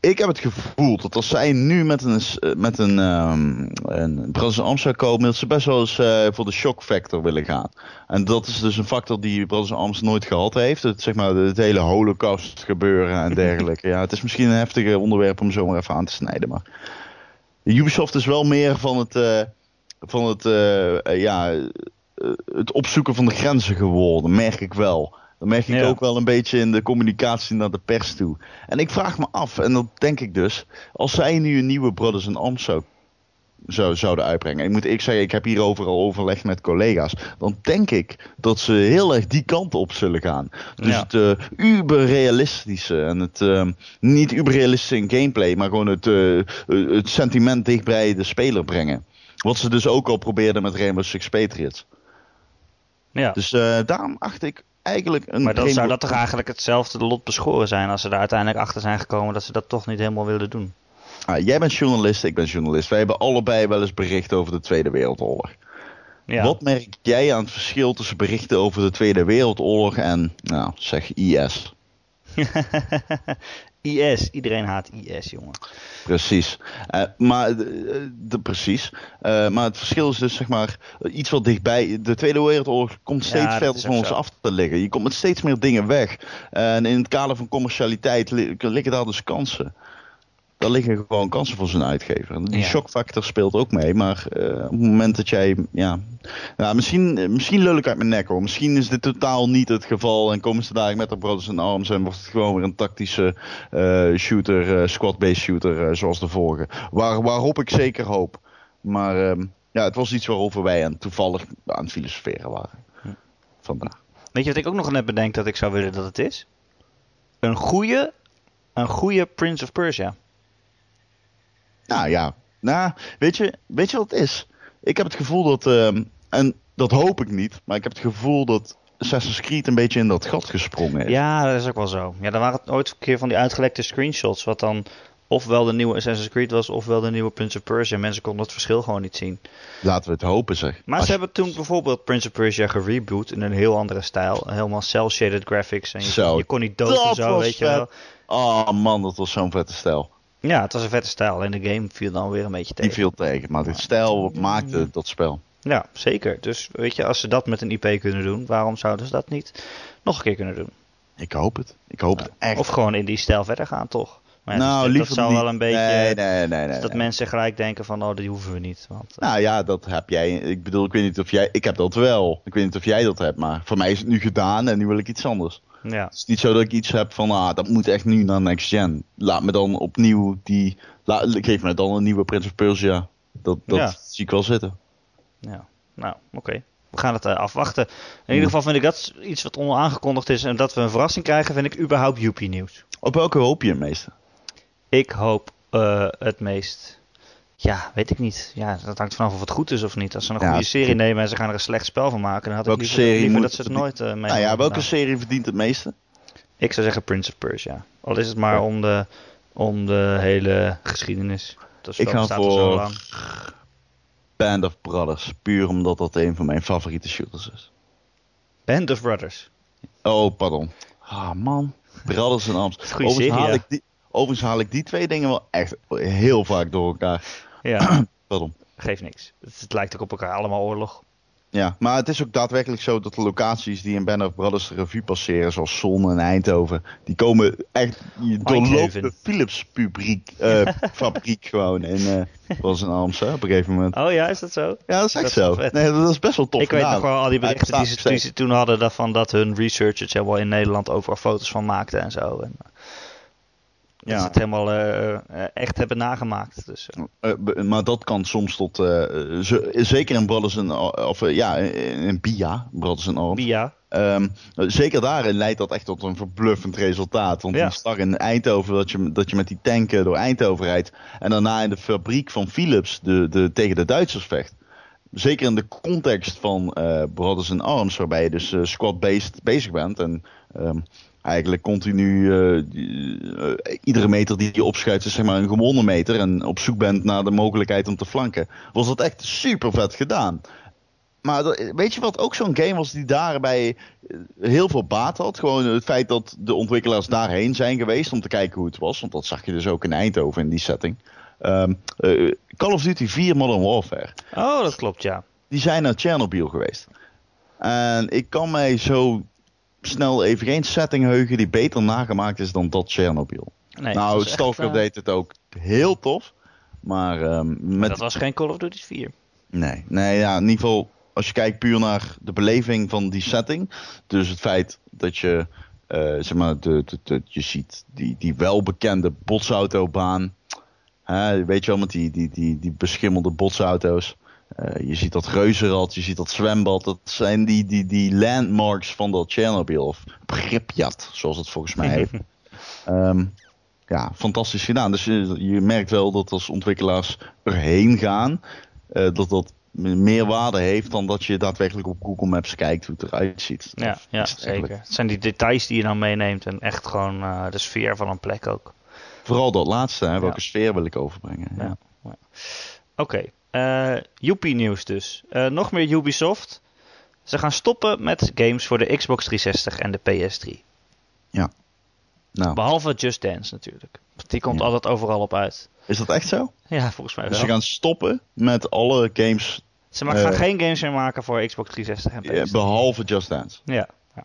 Ik heb het gevoel dat als zij nu met een, eh, met een, ehm een Brothers in Arms zou komen, dat ze best wel eens eh, voor de shock factor willen gaan. En dat is dus een factor die Brothers Arms nooit gehad heeft. Het, zeg maar, het hele holocaust gebeuren en dergelijke. ja, het is misschien een heftige onderwerp om zo maar even aan te snijden. Maar Ubisoft is wel meer van het, eh, van het, ja, het opzoeken van de grenzen geworden, merk ik wel. Dat merk ik Ja. ook wel een beetje in de communicatie naar de pers toe. En ik vraag me af, en dat denk ik dus, als zij nu een nieuwe Brothers in Arms zou, zou, zouden uitbrengen. Ik moet ik zeggen, ik heb hierover al overlegd met collega's. Dan denk ik dat ze heel erg die kant op zullen gaan. Dus Ja. het uh, uberrealistische en het ehm, niet uberrealistische in gameplay, maar gewoon het, eh, het sentiment dicht bij de speler brengen. Wat ze dus ook al probeerden met Rainbow Six Patriots. Ja. Dus eh, daarom acht ik eigenlijk een maar dan zou dat toch eigenlijk hetzelfde lot beschoren zijn als ze er uiteindelijk achter zijn gekomen dat ze dat toch niet helemaal wilden doen. Ah, jij bent journalist, ik ben journalist. Wij hebben allebei wel eens bericht over de Tweede Wereldoorlog. Ja. Wat merk jij aan het verschil tussen berichten over de Tweede Wereldoorlog en, nou, zeg IS? IS, iedereen haat IS, jongen. Precies. Eh, maar, eh, de, precies. Eh, maar het verschil is dus, zeg maar, iets wat dichtbij. De Tweede Wereldoorlog komt steeds verder van ons zo. af te liggen. Je komt met steeds meer dingen weg. En in het kader van commercialiteit li- liggen daar dus kansen. Daar liggen gewoon kansen voor zo'n uitgever. En die Ja. shockfactor speelt ook mee. Maar eh, op het moment dat jij. Ja, nou, misschien, eh, misschien lul ik uit mijn nek hoor. Misschien is dit totaal niet het geval. En komen ze daar met de Brothers in Arms. En wordt het gewoon weer een tactische eh, shooter, eh, squad-based shooter. zoals de vorige. Waar, waarop ik zeker hoop. Maar ehm, ja, het was iets waarover wij aan, toevallig aan het filosoferen waren. Vandaag. Weet je wat ik ook nog net bedenk dat ik zou willen dat het is? Een goede, een goede Prince of Persia. Nou ja, nou, weet je, weet je wat het is? Ik heb het gevoel dat, ehm, en dat hoop ik niet, maar ik heb het gevoel dat Assassin's Creed een beetje in dat gat gesprongen is. Ja, dat is ook wel zo. Ja, er waren ooit een keer van die uitgelekte screenshots, wat dan ofwel de nieuwe Assassin's Creed was, ofwel de nieuwe Prince of Persia. Mensen konden het verschil gewoon niet zien. Laten we het hopen, zeg. Maar Als ze je- hebben toen bijvoorbeeld Prince of Persia gereboot in een heel andere stijl. Helemaal cel-shaded graphics. En je, Zo, je kon niet dood en zo, weet je wel. Oh man, dat was zo'n vette stijl. Ja, het was een vette stijl. En de game viel dan weer een beetje Die tegen. viel tegen, maar dit stijl maakte dat spel. Ja, zeker. Dus weet je, als ze dat met een IP kunnen doen, waarom zouden ze dat niet nog een keer kunnen doen? Ik hoop het. Ik hoop het echt. Of gewoon in die stijl verder gaan, toch? Maar ja, nou, dus liever dat zou niet. wel een beetje... Nee, nee, nee. nee, dat mensen gelijk denken van, oh, die hoeven we niet. Want, eh, Nou ja, dat heb jij. Ik bedoel, ik weet niet of jij. Ik heb dat wel. Ik weet niet of jij dat hebt, maar voor mij is het nu gedaan en nu wil ik iets anders. ja. Het is niet zo dat ik iets heb van, ah, dat moet echt nu naar next gen. Laat me dan opnieuw die. La, geef me dan een nieuwe Prince of Persia. Dat, dat Ja. zie ik wel zitten. Ja, nou, oké. We gaan het eh, afwachten. In ieder geval vind ik dat iets wat onaangekondigd is en dat we een verrassing krijgen, vind ik überhaupt Joepie nieuws. Op welke hoop je het meeste? Ik hoop eh, het meest. Ja, weet ik niet. Ja, dat hangt vanaf of het goed is of niet. Als ze een Ja, goede serie nemen en ze gaan er een slecht spel van maken, dan had ik Welke liever, serie liever dat ze het nooit eh mee Nou ja, welke serie verdient het meeste? Ik zou zeggen Prince of Persia. Al is het maar Ja. om, de, om de hele geschiedenis. Dat Ik ga voor- lang. Band of Brothers. Puur omdat dat een van mijn favoriete shooters is. Band of Brothers. Oh, pardon. Ah, man. Brothers en goede Overigens, serie, haal ik die, overigens haal ik die twee dingen wel echt heel vaak door elkaar. Ja, Pardon. geeft niks. Het, het lijkt ook op elkaar allemaal oorlog. Ja, maar het is ook daadwerkelijk zo dat de locaties die in Band of Brothers de revue passeren, zoals Zon en Eindhoven, die komen echt, Eindhoven. de Philips publiek, eh, fabriek gewoon in uh, was een Arms hè, op een gegeven moment. Oh ja, is dat zo? Ja, dat is echt dat zo. Nee, dat is best wel tof ik weet nog wel al die berichten die ze, nog die ze toen hadden daarvan dat hun researchers helemaal in Nederland overal foto's van maakten en zo. En, Dat Ja. ze het helemaal eh, eh, echt hebben nagemaakt. Dus, eh, maar dat kan soms tot, ze- zeker in Brothers en of ja, in in Bia, Brothers Arms. Bia. Ehm, zeker daarin leidt dat echt tot een verbluffend resultaat. Want Ja. die start in Eindhoven, dat je, dat je met die tanken door Eindhoven rijdt. En daarna in de fabriek van Philips de, de, tegen de Duitsers vecht. Zeker in de context van eh Brothers in Arms, waarbij je dus eh, squad-based bezig bent. En ehm, eigenlijk continu eh, eh, iedere meter die je opschuift is zeg maar een gewonnen meter. En op zoek bent naar de mogelijkheid om te flanken. Was dat echt super vet gedaan. Maar dat- weet je wat ook zo'n game was die daarbij eh, heel veel baat had? Gewoon het feit dat de ontwikkelaars daarheen zijn geweest om te kijken hoe het was. Want dat zag je dus ook in Eindhoven in die setting. Ehm, eh, Call of Duty 4 Modern Warfare. Oh, dat klopt, ja. Die zijn naar Chernobyl geweest. En ik kan mij zo snel even geen setting heugen die beter nagemaakt is dan dat Chernobyl. Nee, nou, was Stalker echt, eh, deed het ook heel tof. Maar ehm, met Dat was geen Call of Duty 4. Nee, nee, ja, in ieder geval als je kijkt puur naar de beleving van die setting. Dus het feit dat je, eh, zeg maar, de, de, de- je ziet die, die welbekende botsautobaan. Hè, weet je wel, met die, die, die, die beschimmelde botsauto's. Eh, je ziet dat reuzenrad, je ziet dat zwembad. Dat zijn die, die, die landmarks van dat Chernobyl. Of Pripyat, zoals het volgens mij heet. Ehm, ja, fantastisch gedaan. Dus je, je merkt wel dat als ontwikkelaars erheen gaan, eh, dat dat meer waarde heeft dan dat je daadwerkelijk op Google Maps kijkt hoe het eruit ziet. Ja, Of ja is het eigenlijk- zeker. Het zijn die details die je dan meeneemt en echt gewoon eh, de sfeer van een plek ook. Vooral dat laatste, hè, welke Ja. sfeer wil ik overbrengen. Ja. Ja. Oké, eh Joepie nieuws dus. Eh, nog meer Ubisoft. Ze gaan stoppen met games voor de Xbox 360 en de PS3. Nou, Behalve Just Dance natuurlijk. Die komt Ja. altijd overal op uit. is dat echt zo? Ja, volgens mij Dus wel. ze gaan stoppen met alle games Ze ma- gaan eh, geen games meer maken voor Xbox 360 en eh, PS3. behalve Just Dance. Ja, ja.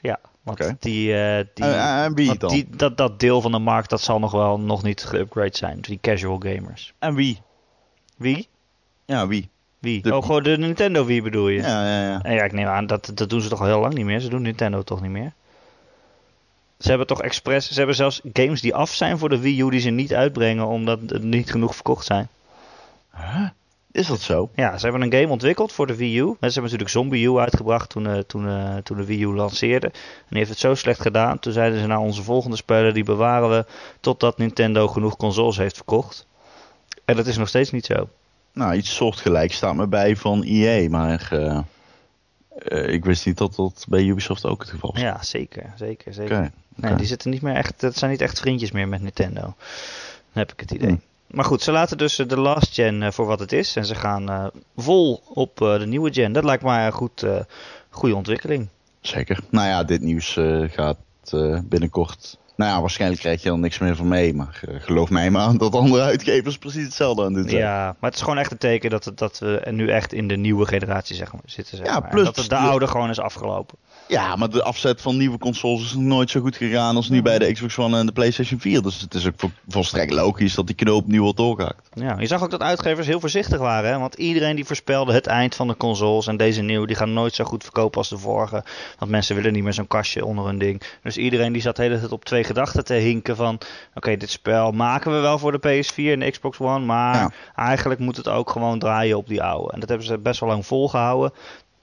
Ja, want die, die, En- wie dan? die dat, dat deel van de markt dat zal nog wel nog niet geupgrade zijn. Die casual gamers. En wie? Wie? Ja, wie? Wie? De- oh, gewoon de Nintendo Wii bedoel je? Ja, ja, ja. En ja, ik neem aan, dat, dat doen ze toch al heel lang niet meer. Ze doen Nintendo toch niet meer. Ze hebben toch expres, ze hebben zelfs games die af zijn voor de Wii U die ze niet uitbrengen omdat er niet genoeg verkocht zijn. Huh? Is dat zo? Ja, ze hebben een game ontwikkeld voor de Wii U. Ze hebben natuurlijk Zombie U uitgebracht toen, eh, toen, eh, toen de Wii U lanceerde. En die heeft het zo slecht gedaan. Toen zeiden ze nou onze volgende speler die bewaren we totdat Nintendo genoeg consoles heeft verkocht. En dat is nog steeds niet zo. Nou, iets soortgelijks staat me bij van EA, maar eh, eh, ik wist niet dat dat bij Ubisoft ook het geval was. Ja, zeker, zeker, zeker. Nee, die zitten niet meer echt, dat zijn niet echt vriendjes meer met Nintendo. Dan heb ik het idee. Hm. Maar goed, ze laten dus eh, de last gen voor wat het is. En ze gaan vol op de nieuwe gen. Dat lijkt mij een goed, goede ontwikkeling. Zeker. Nou ja, dit nieuws gaat binnenkort Nou ja, waarschijnlijk krijg je er niks meer van mee. Maar geloof mij maar dat andere uitgevers precies hetzelfde aan doen zijn. Ja, maar het is gewoon echt een teken dat, het, dat we nu echt in de nieuwe generatie zeg maar, zitten. Zeg Ja, maar. En plus dat het de- oude gewoon is afgelopen. Ja, maar de afzet van nieuwe consoles is nog nooit zo goed gegaan als nu bij de Xbox One en de PlayStation 4. Dus het is ook vol- volstrekt logisch dat die knoop nu wordt doorgehakt. Ja, je zag ook dat uitgevers heel voorzichtig waren. Hè? Want iedereen die voorspelde het eind van de consoles en deze nieuwe, die gaan nooit zo goed verkopen als de vorige. Want mensen willen niet meer zo'n kastje onder hun ding. Dus iedereen die zat de hele tijd op twee gedachten te hinken van... Oké, dit spel maken we wel voor de PS4 en de Xbox One, maar Ja. eigenlijk moet het ook gewoon draaien op die oude. En dat hebben ze best wel lang volgehouden.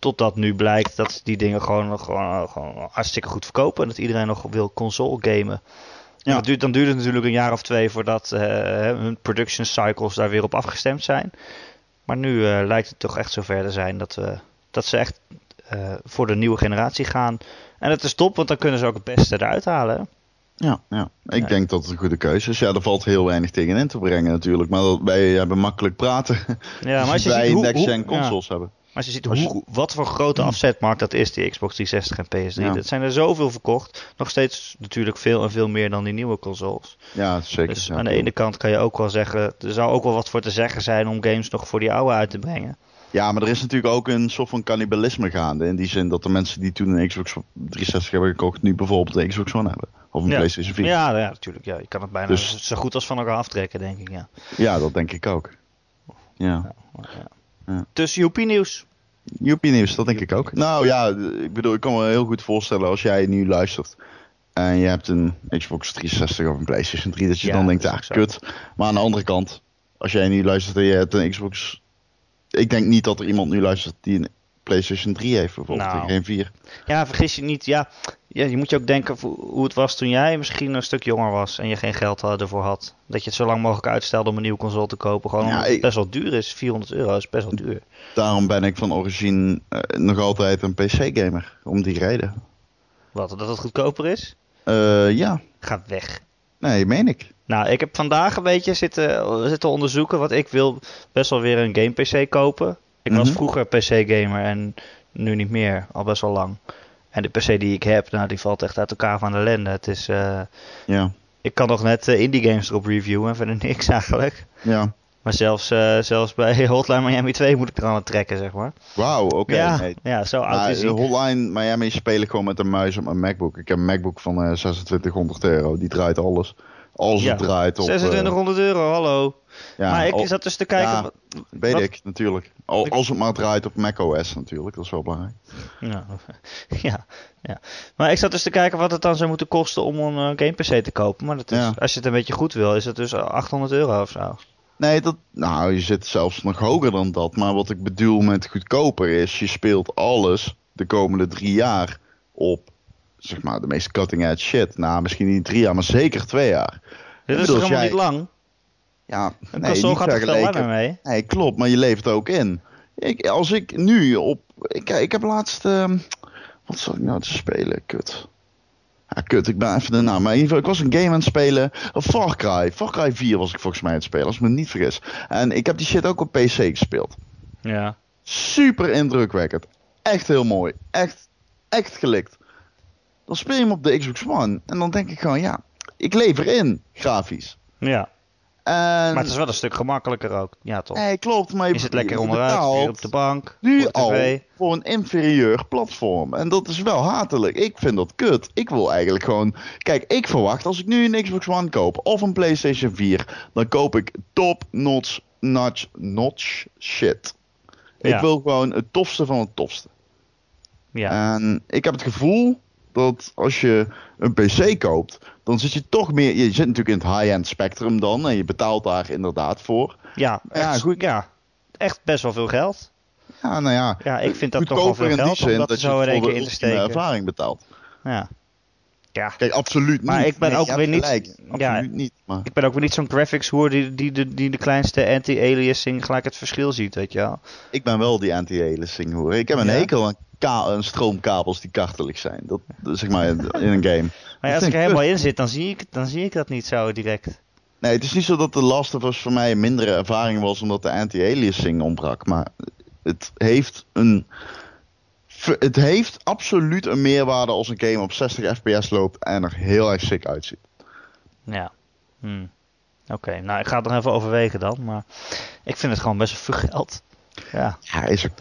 Totdat nu blijkt dat die dingen gewoon, nog gewoon, gewoon hartstikke goed verkopen. En dat iedereen nog wil console gamen. Ja. Ja. duurt, dan duurt het natuurlijk een jaar of twee voordat eh, hun production cycles daar weer op afgestemd zijn. Maar nu eh, lijkt het toch echt zover te zijn dat, we, dat ze echt eh, voor de nieuwe generatie gaan. En dat is top, want dan kunnen ze ook het beste eruit halen. Ja, ja. ik Ja. denk dat het een goede keuze is. Ja, er valt heel weinig tegen in te brengen natuurlijk. Maar dat- wij hebben makkelijk praten. Ja, maar als je wij ziet hoe, next-gen consoles hebben. Ja, maar als je ziet hoe, wat voor grote afzetmarkt dat is, die Xbox 360 en PS3. Ja. Dat zijn er zoveel verkocht. Nog steeds natuurlijk veel en veel meer dan die nieuwe consoles. Ja, zeker. Dus ja. aan de ene kant kan je ook wel zeggen, er zou ook wel wat voor te zeggen zijn om games nog voor die oude uit te brengen. Ja, maar er is natuurlijk ook een soort van cannibalisme gaande. In die zin dat de mensen die toen een Xbox 360 hebben gekocht, nu bijvoorbeeld een Xbox One hebben. Of een Ja. PlayStation 4. Ja, ja, natuurlijk. Ja. Je kan het bijna Dus- zo goed als van elkaar aftrekken, denk ik. Ja. Ja, dat denk ik ook. Ja. Dus Joepie nieuws. Joepie nieuws, dat denk ik ook. Nou ja, ik bedoel, ik kan me heel goed voorstellen als jij nu luistert. En je hebt een Xbox 360 of een PlayStation 3, dat je Ja, dan denkt, ah, kut. Maar aan de andere kant, als jij nu luistert en je hebt een Xbox... Ik denk niet dat er iemand nu luistert die een PlayStation 3 heeft bijvoorbeeld, Nou. en geen 4. Ja, vergis je niet. Ja, ja, je moet je ook denken hoe het was toen jij misschien een stuk jonger was en je geen geld had- ervoor had. Dat je het zo lang mogelijk uitstelde om een nieuwe console te kopen. Gewoon Ja, omdat het ik- best wel duur is. 400 euro is best wel duur. Daarom ben ik van origine eh, nog altijd een PC-gamer, om die reden. Wat, dat het goedkoper is? Eh, ja, Gaat weg. nee, meen ik. Nou, ik heb vandaag een beetje zitten, zitten onderzoeken. Want ik wil best wel weer een game PC kopen. Ik was Mhm. vroeger PC-gamer en nu niet meer. Al best wel lang. En de PC die ik heb, nou, die valt echt uit elkaar van de ellende. Het is, eh, Ja, ik kan nog net eh, indie games erop reviewen en verder niks eigenlijk. ja. Maar zelfs, eh, zelfs bij Hotline Miami 2 moet ik er aan het trekken, zeg maar. Wauw, oké. ja, nee. ja, zo oud Maar is hij. Hotline Miami speel ik gewoon met een muis op mijn MacBook. Ik heb een MacBook van eh 2600 euro. Die draait alles. Alles Ja, het draait op... eh, 2600 euro, hallo. Ja, maar ik al- zat dus te kijken... ja. wat- weet wat- ik, natuurlijk. Al, als het maar draait op macOS natuurlijk. Dat is wel belangrijk. Ja, ja, ja. Maar ik zat dus te kijken wat het dan zou moeten kosten om een eh, game PC te kopen. Maar dat is, Ja. als je het een beetje goed wil, is het dus 800 euro of zo. Nee, dat, nou, je zit zelfs nog hoger dan dat. Maar wat ik bedoel met goedkoper is... Je speelt alles de komende drie jaar op... Zeg maar, de meest cutting edge shit. Nou, misschien niet drie jaar, maar zeker twee jaar. Dit is toch helemaal jij- niet lang? Ja, Een nee, console gaat er veel mee. Nee, klopt, maar je leeft ook in. Ik, als ik nu op. Ik, ik heb laatst. ehm, wat zat ik nou te spelen? Kut. Ja, kut, ik ben even de naam. Maar in ieder geval, ik was een game aan het spelen. Far Cry. Far Cry 4 was ik volgens mij aan het spelen, als ik me niet vergis. En ik heb die shit ook op PC gespeeld. Ja. Super indrukwekkend. Echt heel mooi. Echt, echt gelikt. Dan speel je hem op de Xbox One. En dan denk ik gewoon, ja, ik leef erin, grafisch. ja. Maar het is wel een stuk gemakkelijker ook. Ja, toch? Nee, klopt. Maar je zit lekker je onderuit, weer op de bank, nu voor de al voor een inferieur platform. En dat is wel hatelijk. Ik vind dat kut. Ik wil eigenlijk gewoon... Kijk, ik verwacht als ik nu een Xbox One koop of een PlayStation 4... dan koop ik top-notch notch, notch shit. Ik Ja. wil gewoon het tofste van het tofste. Ja. En ik heb het gevoel dat als je een PC koopt... dan zit je toch meer... Je zit natuurlijk in het high-end spectrum dan... en je betaalt daar inderdaad voor. ja, ja, echt, goed. ja, echt best wel veel geld. Ja, nou ja... Ja, ik vind dat toch wel veel geld om zin dat, dat zo je in één voor keer de in te steken. ervaring betaalt. Ja. Ja. Kijk, absoluut niet. Maar ik ben Nee, ook weer niet- gelijk. ja. Absoluut niet. Maar Ik ben ook weer niet zo'n graphics hoer die, die, die, die de kleinste anti-aliasing gelijk het verschil ziet, weet je wel. ik ben wel die anti-aliasing hoor. Ik heb een Ja? hekel aan stroomkabels die kartelig zijn. Dat, zeg maar in een game. Maar ja, als ik er helemaal in zit, dan zie, ik, dan zie ik dat niet zo direct. Nee, het is niet zo dat de Last of Us voor mij een mindere ervaring was omdat de anti-aliasing ontbrak. Maar het heeft een het heeft absoluut een meerwaarde als een game op 60 fps loopt en er heel erg sick uitziet. Ja. Hmm. Oké, nou ik ga het nog even overwegen dan. Maar ik vind het gewoon best veel geld. Ja. Ja, is ook,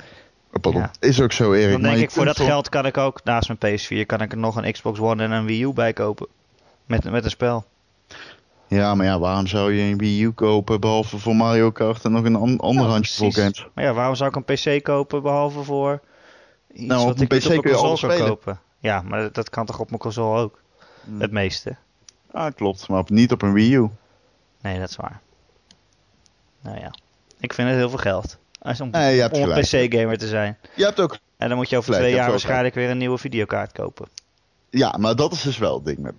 pardon. Ja. Is ook zo, Erik. Dan denk ik, voor dat geld kan ik ook naast mijn PS4 kan ik er nog een Xbox One en een Wii U bij kopen. Met, met een spel. Ja, maar ja, waarom zou je een Wii U kopen behalve voor Mario Kart en nog een an- ander Ja, handje games? Maar ja, waarom zou ik een PC kopen behalve voor iets Nou, op wat een ik niet PC op mijn kun je console spelen. kopen? Ja, maar dat, dat kan toch op mijn console ook? Hmm. Het meeste. Ah, klopt, maar niet op een Wii U. Nee, dat is waar. Nou ja, ik vind het heel veel geld. Als om, Nee, om een. PC-gamer te zijn. Je hebt ook, En dan moet je over Gelijk, twee jaar waarschijnlijk weer een nieuwe videokaart kopen. ja, maar dat is dus wel het ding met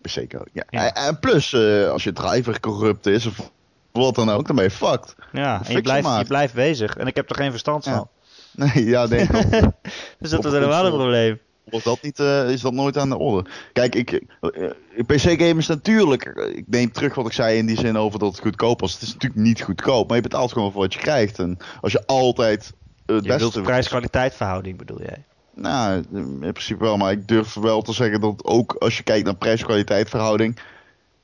PC code. Ja. Ja. En, plus, eh, als je driver corrupt is of wat dan ook, dan ben je fucked. Ja, en je blijft, je blijft bezig. En ik heb er geen verstand Ja. van. Nee, ja, nee, Dus dat is een helemaal een probleem. Wordt dat niet, eh, is dat nooit aan de orde. Kijk, ik, eh, PC-game is natuurlijk, eh, ik neem terug wat ik zei in die zin over dat het goedkoop was. Het is natuurlijk niet goedkoop, maar je betaalt gewoon voor wat je krijgt. En als je altijd eh, het Je beste... prijs-kwaliteit verhouding bedoel jij? Nou, in principe wel, maar ik durf wel te zeggen dat ook als je kijkt naar prijs-kwaliteit verhouding.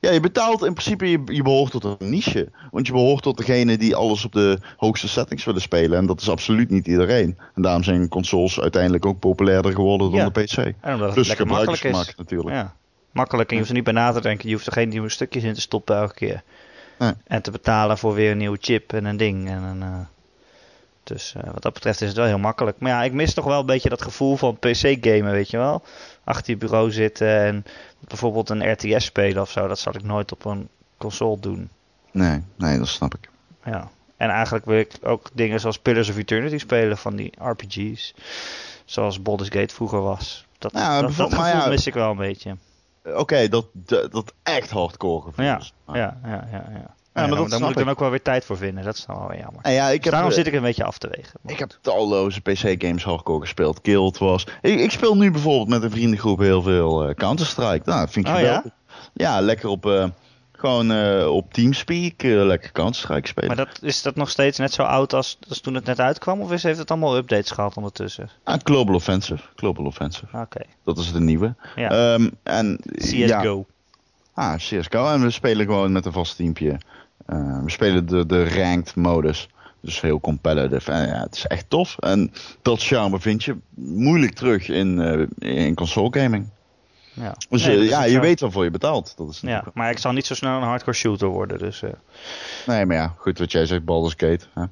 Ja, je betaalt in principe, je, je behoort tot een niche. Want je behoort tot degene die alles op de hoogste settings willen spelen. En dat is absoluut niet iedereen. En daarom zijn consoles uiteindelijk ook populairder geworden dan Ja. de PC. En omdat het Plus lekker makkelijk is. natuurlijk. Ja. Makkelijk en je hoeft er niet bij na te denken. Je hoeft er geen nieuwe stukjes in te stoppen elke keer. Nee. En te betalen voor weer een nieuwe chip en een ding. En een, eh, dus eh, wat dat betreft is het wel heel makkelijk. Maar ja, ik mis toch wel een beetje dat gevoel van PC-gamen, weet je wel. Achter je bureau zitten en bijvoorbeeld een RTS spelen of zo. Dat zal ik nooit op een console doen. Nee, nee, dat snap ik. Ja. En eigenlijk wil ik ook dingen zoals Pillars of Eternity spelen van die RPG's. Zoals Baldur's Gate vroeger was. Dat, Ja, dat, dat gevoel ja, mis ik wel een beetje. Oké, dat, dat, dat echt hardcore gevoel. Ja, ja, ja, ja. ja. Maar Ja, dat snap moet ik dan ook wel weer tijd voor vinden. Dat is dan wel weer jammer. En ja, ik Dus heb, daarom eh, zit ik een beetje af te wegen. Ik heb talloze PC-games hardcore gespeeld. Guild was. Ik, ik speel nu bijvoorbeeld met een vriendengroep heel veel eh, Counter-Strike. Nou, dat vind ik Oh, geweldig. Ja? lekker op. eh, gewoon eh, op Teamspeak. lekker Counter-Strike spelen. Maar dat, is dat nog steeds net zo oud als, als toen het net uitkwam? Of is, heeft het allemaal updates gehad ondertussen? Ah, Global Offensive. Global Offensive. Oké, Dat is de nieuwe. ja. Ehm, en, Ja, CSGO. ah, CSGO. En we spelen gewoon met een vast teampje. Eh, we spelen de, de ranked modus. Dus heel competitive. En ja, het is echt tof. En dat charme vind je moeilijk terug in, eh, in console gaming. Ja, Dus Nee, eh, ja, je zo. weet waarvoor je betaalt. Dat is Ja, maar ik zal niet zo snel een hardcore shooter worden. Dus Nee, maar ja, goed wat jij zegt, Baldur's Gate. Hè?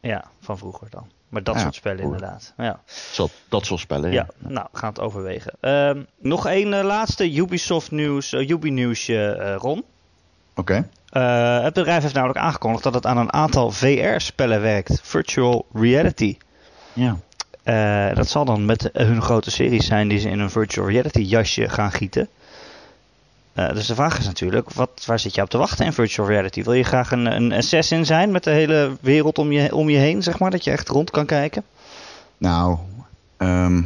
ja, van vroeger dan. Maar dat Ja, soort spellen inderdaad. Ja. Dat, dat soort spellen. Ja, nou, gaan het overwegen. Ehm, nog één laatste Ubisoft nieuws, Ubi nieuwsje, Ron. Oké. Eh, het bedrijf heeft namelijk aangekondigd dat het aan een aantal VR-spellen werkt. Virtual Reality. Ja. Eh, dat zal dan met hun grote series zijn die ze in een virtual reality jasje gaan gieten. Eh, dus de vraag is natuurlijk, wat, waar zit je op te wachten in virtual reality? Wil je graag een, een assassin zijn met de hele wereld om je, om je heen, zeg maar? Dat je echt rond kan kijken? Nou, ehm,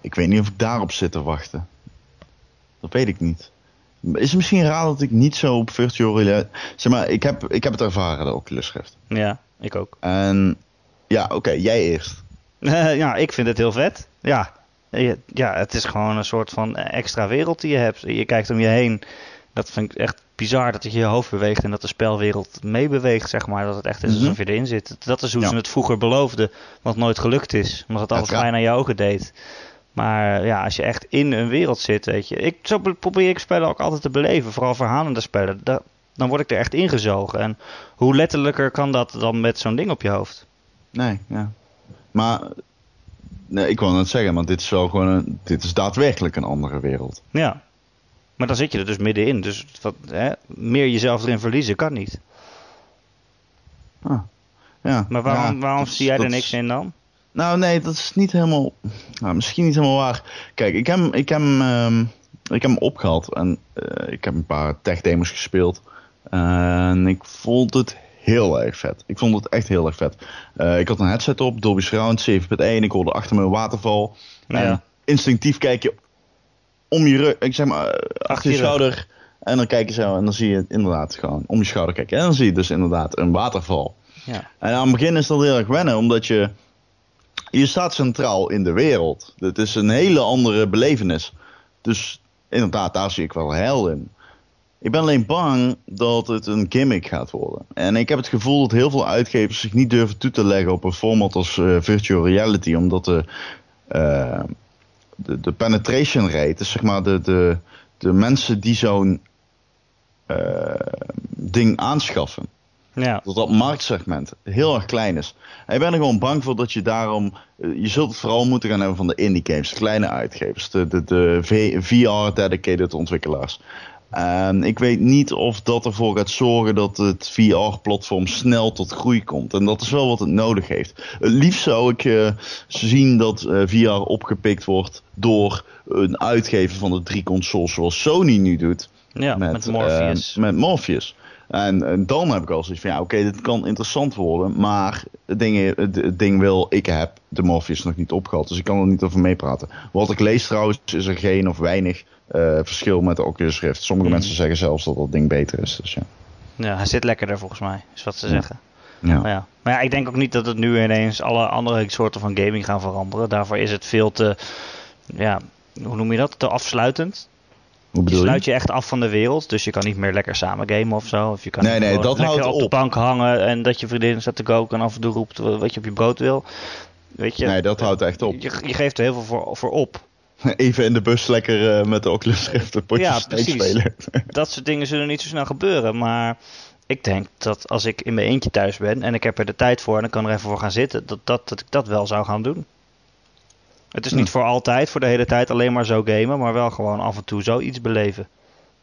ik weet niet of ik daarop zit te wachten. Dat weet ik niet. Is het misschien raar dat ik niet zo op virtual reality... Zeg maar, ik heb, ik heb het ervaren, de Oculus Rift. Ja, ik ook. En ja, oké, jij eerst. ja, ik vind het heel vet. Ja. Ja, het is gewoon een soort van extra wereld die je hebt. Je kijkt om je heen. Dat vind ik echt bizar dat je je hoofd beweegt en dat de spelwereld meebeweegt, zeg maar. Dat het echt is Mhm. alsof je erin zit. Dat is hoe Ja. ze het vroeger beloofden, wat nooit gelukt is. Omdat het klein aan je ogen deed. Maar ja, als je echt in een wereld zit, weet je. Ik, zo be- probeer ik spellen ook altijd te beleven, vooral verhalende spellen. Da- dan word ik er echt ingezogen. En hoe letterlijker kan dat dan met zo'n ding op je hoofd? Nee, ja. Maar, nee, ik wil net zeggen, want dit is wel gewoon een, dit is daadwerkelijk een andere wereld. Ja. Maar dan zit je er dus middenin. Dus wat, hè, meer jezelf erin verliezen kan niet. Ah, ja. Maar waarom, Ja, waarom zie jij er niks is- in dan? Nou, nee, dat is niet helemaal. Nou, misschien niet helemaal waar. Kijk, ik heb, hem- ik heb, ehm, ik heb hem opgehaald en eh, ik heb een paar tech-demos gespeeld. En ik vond het heel erg vet. Ik vond het echt heel erg vet. Eh, ik had een headset op, Dolby Surround 7.1. Ik hoorde achter me een waterval. Ja. En instinctief kijk je om je rug, ik zeg maar, eh, achter je schouder. En dan kijk je zo en dan zie je inderdaad gewoon om je schouder kijken. En dan zie je dus inderdaad een waterval. Ja. En aan het begin is dat heel erg wennen, omdat je je staat centraal in de wereld. Het is een hele andere belevenis. Dus inderdaad, daar zie ik wel heil in. Ik ben alleen bang dat het een gimmick gaat worden. En ik heb het gevoel dat heel veel uitgevers zich niet durven toe te leggen op een format als uh, virtual reality, omdat de, uh, de, de, penetration rate, dus zeg maar de, de, de mensen die zo'n uh, ding aanschaffen, ja. dat dat marktsegment heel erg klein is. En ik ben er gewoon bang voor dat je daarom. Je zult het vooral moeten gaan hebben van de indie games, de kleine uitgevers, de, de, de VR-dedicated ontwikkelaars. En ik weet niet of dat ervoor gaat zorgen dat het VR-platform snel tot groei komt. En dat is wel wat het nodig heeft. Het liefst zou ik uh, zien dat uh, VR opgepikt wordt door een uitgever van de drie consoles zoals Sony nu doet. Ja, met, met Morpheus. Uh, met Morpheus. En, en, dan heb ik al zoiets van, ja, oké, dit kan interessant worden, maar het ding, het, ding wil, ik heb de Morpheus nog niet opgehaald, dus ik kan er niet over meepraten. Wat ik lees trouwens, is er geen of weinig uh, verschil met de Oculus Rift. Sommige Mm. mensen zeggen zelfs dat dat ding beter is, dus ja. Ja, hij zit lekkerder volgens mij, is wat ze Ja. zeggen. Ja. Maar ja. maar ja, ik denk ook niet dat het nu ineens alle andere soorten van gaming gaan veranderen. Daarvoor is het veel te, ja, hoe noem je dat? Te afsluitend. Je sluit je echt af van de wereld, dus je kan niet meer lekker samen gamen of zo. Of je kan Nee, niet nee, dat lekker houdt op de op. bank hangen en dat je vriendin staat te koken en af en toe roept wat je op je brood wil. Weet je, Nee, dat houdt echt op. je, je geeft er heel veel voor, voor op. Even in de bus lekker eh, met de Oculus Rift een potje Ja, spelen. Dat soort dingen zullen niet zo snel gebeuren, maar ik denk dat als ik in mijn eentje thuis ben en ik heb er de tijd voor en ik kan er even voor gaan zitten, dat, dat, dat ik dat wel zou gaan doen. Het is Ja. niet voor altijd, voor de hele tijd alleen maar zo gamen, maar wel gewoon af en toe zoiets beleven.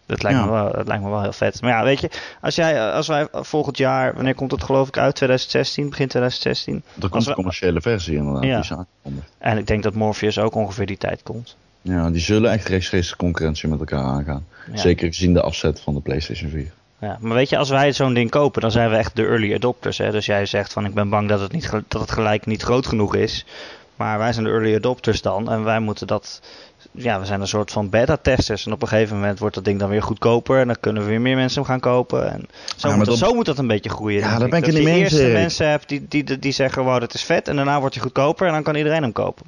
Dat lijkt, Ja. me wel, dat lijkt me wel heel vet. Maar ja, weet je, als, jij, als wij volgend jaar, wanneer komt het geloof ik uit? 2016, begin 2016. Er Als komt een commerciële versie inderdaad. Ja. Die is aangekondigd. En ik denk dat Morpheus ook ongeveer die tijd komt. Ja, die zullen echt rechtstreeks concurrentie met elkaar aangaan. Ja. Zeker gezien de afzet van de PlayStation 4. Ja, maar weet je, als wij zo'n ding kopen, dan zijn we echt de early adopters. Hè? Dus jij zegt van ik ben bang dat het, niet, dat het gelijk niet groot genoeg is. Maar wij zijn de early adopters dan. En wij moeten dat. Ja, we zijn een soort van beta-testers. En op een gegeven moment wordt dat ding dan weer goedkoper. En dan kunnen weer meer mensen hem gaan kopen. En zo, moet, dat, zo moet dat een beetje groeien. Ja, daar ben ik dat het eerst de Erik. mensen hebt die, die, die, die zeggen: wow, dat is vet. En daarna wordt hij goedkoper. En dan kan iedereen hem kopen.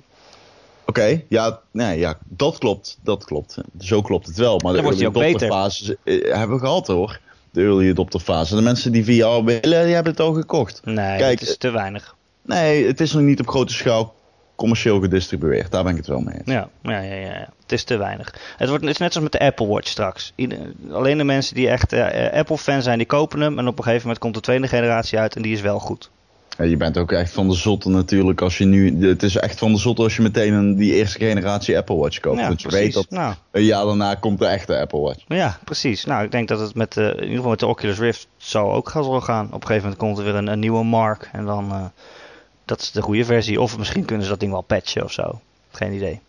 Oké, ja, nee, ja, dat klopt. Dat klopt. Zo klopt het wel. Maar de Dan wordt early adopter fase eh, hebben we gehad hoor. De early adopter fase. De mensen die VR willen, die hebben het al gekocht. Nee, dat is te weinig. Nee, het is nog niet op grote schaal commercieel gedistribueerd. Daar ben ik het wel mee eens. Ja, ja, ja, ja, het is te weinig. Het, wordt, het is net zoals met de Apple Watch straks. Ieder- alleen de mensen die echt eh, Apple-fan zijn, die kopen hem. En op een gegeven moment komt de tweede generatie uit en die is wel goed. Ja, je bent ook echt van de zotte natuurlijk als je nu... Het is echt van de zotte als je meteen een, die eerste generatie Apple Watch koopt. Ja, want je precies. weet dat Nou, een jaar daarna komt de echte Apple Watch. ja, precies. Nou, ik denk dat het met, de, in ieder geval met de Oculus Rift zo ook zal gaan. Op een gegeven moment komt er weer een, een nieuwe mark. En dan, eh, dat is de goede versie. Of misschien kunnen ze dat ding wel patchen of zo. Geen idee.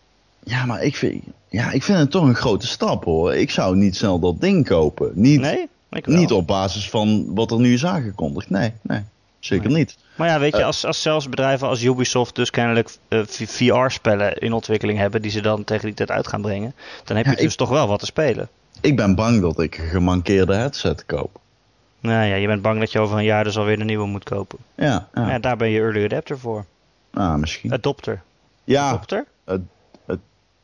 Ja, maar ik vind, ja, ik vind het toch een grote stap hoor. Ik zou niet snel dat ding kopen. Niet, Nee? Niet op basis van wat er nu is aangekondigd. Nee, nee zeker Nee. niet. Maar ja, weet je, Eh. als, als zelfs bedrijven als Ubisoft dus kennelijk eh, VR-spellen in ontwikkeling hebben, die ze dan tegen die tijd uit gaan brengen, dan heb Ja, je ik- dus toch wel wat te spelen. Ik ben bang dat ik een gemankeerde headset koop. Nou ja, je bent bang dat je over een jaar dus alweer een nieuwe moet kopen. Ja, ja. Ja, daar ben je early adapter voor. Ah, misschien. Adopter. ja, Adopter?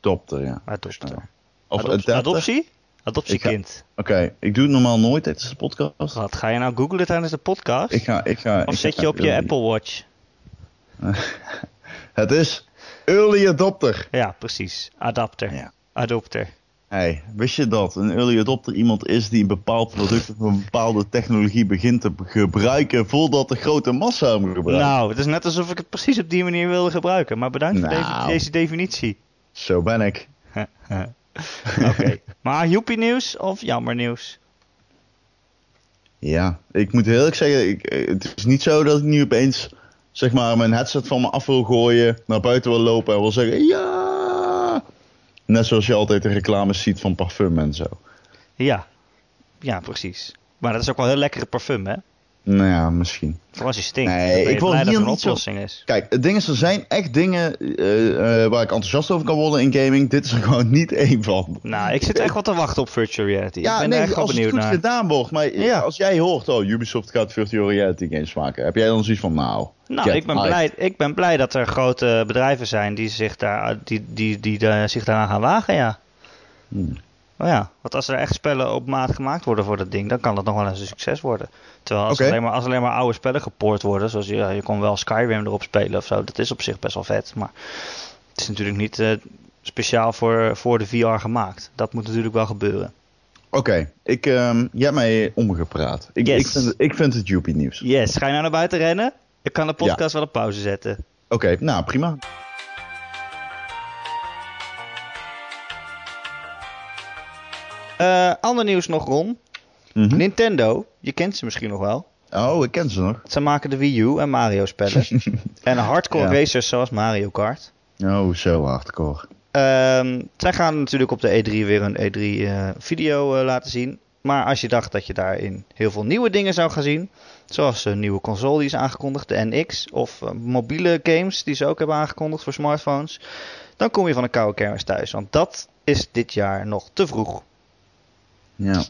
adopter, ja. Adopter. Of Adop- adoptie? Adoptiekind. Oké, ik doe het normaal nooit tijdens de podcast. Wat, ga je nou googlen tijdens de podcast? Ik ga, ik ga, of ik zet ga je op je early- Apple Watch? Het is early adopter. Ja, precies. Adapter. Ja. Adopter. Hey, wist je dat een early adopter iemand is die een bepaald product of een bepaalde technologie begint te gebruiken voordat de grote massa hem gebruikt? Nou, het is net alsof ik het precies op die manier wilde gebruiken. Maar bedankt voor Nou. deze, deze definitie. Zo ben ik. Oké. maar joepie nieuws of jammer nieuws? Ja, ik moet heel eerlijk zeggen, ik, eh, het is niet zo dat ik nu opeens zeg maar mijn headset van me af wil gooien, naar buiten wil lopen en wil zeggen ja. Net zoals je altijd de reclames ziet van parfum en zo. Ja. Ja, precies. Maar dat is ook wel heel lekkere parfum, hè? Nou ja, misschien. Vooral als je stinkt. Nee, ik wil hier er een oplossing is. Kijk, het ding is, er zijn echt dingen eh, eh, waar ik enthousiast over kan worden in gaming. Dit is er gewoon niet één van. Nou, ik zit echt wel te wachten op virtual reality. ik Ja, ben nee, echt als het benieuwd goed naar. gedaan wordt. Maar Ja. als jij hoort, oh, Ubisoft gaat virtual reality games maken. Heb jij dan zoiets van, nou... Nou, ik ben, blij, ik ben blij dat er grote bedrijven zijn die zich, daar, die, die, die, daar- zich daaraan gaan wagen, ja. Hmm. Oh ja, want als er echt spellen op maat gemaakt worden voor dat ding, dan kan dat nog wel eens een succes worden. Terwijl als, alleen, maar, als alleen maar oude spellen gepoord worden, zoals je, ja, je kon wel Skyrim erop spelen of zo, dat is op zich best wel vet. Maar het is natuurlijk niet eh, speciaal voor, voor de VR gemaakt. Dat moet natuurlijk wel gebeuren. Oké, ik, ehm jij hebt mij omgepraat. Ik, Yes. ik, vind, het- ik vind het Joepie nieuws. Yes, ga je nou naar buiten rennen? Ik kan de podcast wel op pauze zetten. Oké, nou prima. Eh, ander nieuws nog, Ron. Mhm. Nintendo, je kent ze misschien nog wel. Oh, ik ken ze nog. Ze maken de Wii U en Mario spellen. en hardcore Ja. racers zoals Mario Kart. Oh, zo hardcore. Ehm, zij gaan natuurlijk op de E3 weer een E3 video eh, laten zien. Maar als je dacht dat je daarin heel veel nieuwe dingen zou gaan zien. Zoals een nieuwe console die is aangekondigd, de NX. Of eh, mobiele games die ze ook hebben aangekondigd voor smartphones. Dan kom je van een koude kermis thuis. Want dat is dit jaar nog te vroeg. Ja.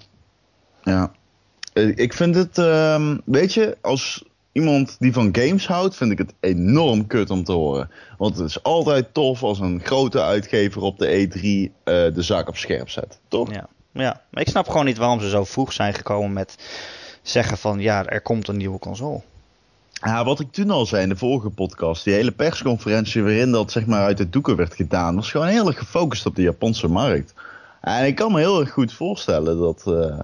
Ja. Eh, Ik vind het, ehm, weet je, als iemand die van games houdt, vind ik het enorm kut om te horen. Want het is altijd tof als een grote uitgever op de E3 eh, de zaak op scherp zet. Toch? Ja. ja, maar ik snap gewoon niet waarom ze zo vroeg zijn gekomen met zeggen van ja, er komt een nieuwe console. Ja, wat ik toen al zei in de vorige podcast, die hele persconferentie waarin dat zeg maar uit de doeken werd gedaan, was gewoon heel erg gefocust op de Japanse markt. En ik kan me heel erg goed voorstellen dat eh,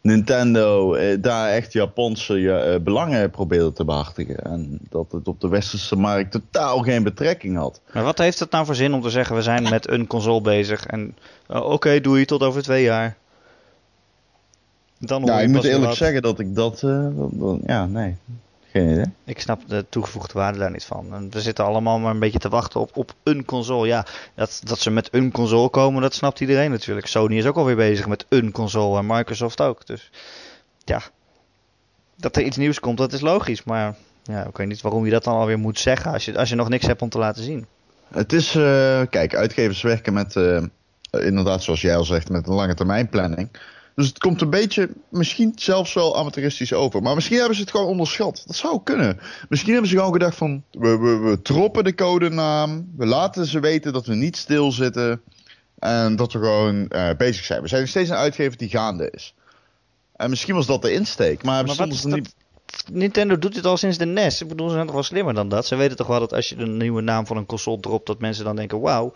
Nintendo eh, daar echt Japanse ja, eh, belangen probeerde te behartigen. En dat het op de westerse markt totaal geen betrekking had. Maar wat heeft het nou voor zin om te zeggen we zijn met een console bezig en oké, doe je tot over twee jaar. Dan hoor Ja, je ik moet eerlijk wat. zeggen dat ik dat- ja, nee, geen idee. Ik snap de toegevoegde waarde daar niet van. En we zitten allemaal maar een beetje te wachten op, op een console. Ja, dat, dat ze met een console komen, dat snapt iedereen natuurlijk. Sony is ook alweer bezig met een console en Microsoft ook. Dus ja, dat er iets nieuws komt, dat is logisch. Maar ja, ik weet niet waarom je dat dan alweer moet zeggen als je, als je nog niks hebt om te laten zien. Het is, eh, kijk, uitgevers werken met, eh, inderdaad zoals jij al zegt, met een lange termijn planning. Dus het komt een beetje, misschien zelfs wel amateuristisch over. Maar misschien hebben ze het gewoon onderschat. Dat zou kunnen. Misschien hebben ze gewoon gedacht van, we, we, we droppen de codenaam. We laten ze weten dat we niet stilzitten. En dat we gewoon eh, bezig zijn. We zijn nog steeds een uitgever die gaande is. En misschien was dat de insteek. Maar, Maar wat is dat? niet... Nintendo doet dit al sinds de NES. Ik bedoel, ze zijn toch wel slimmer dan dat. Ze weten toch wel dat als je een nieuwe naam van een console dropt, dat mensen dan denken, wauw.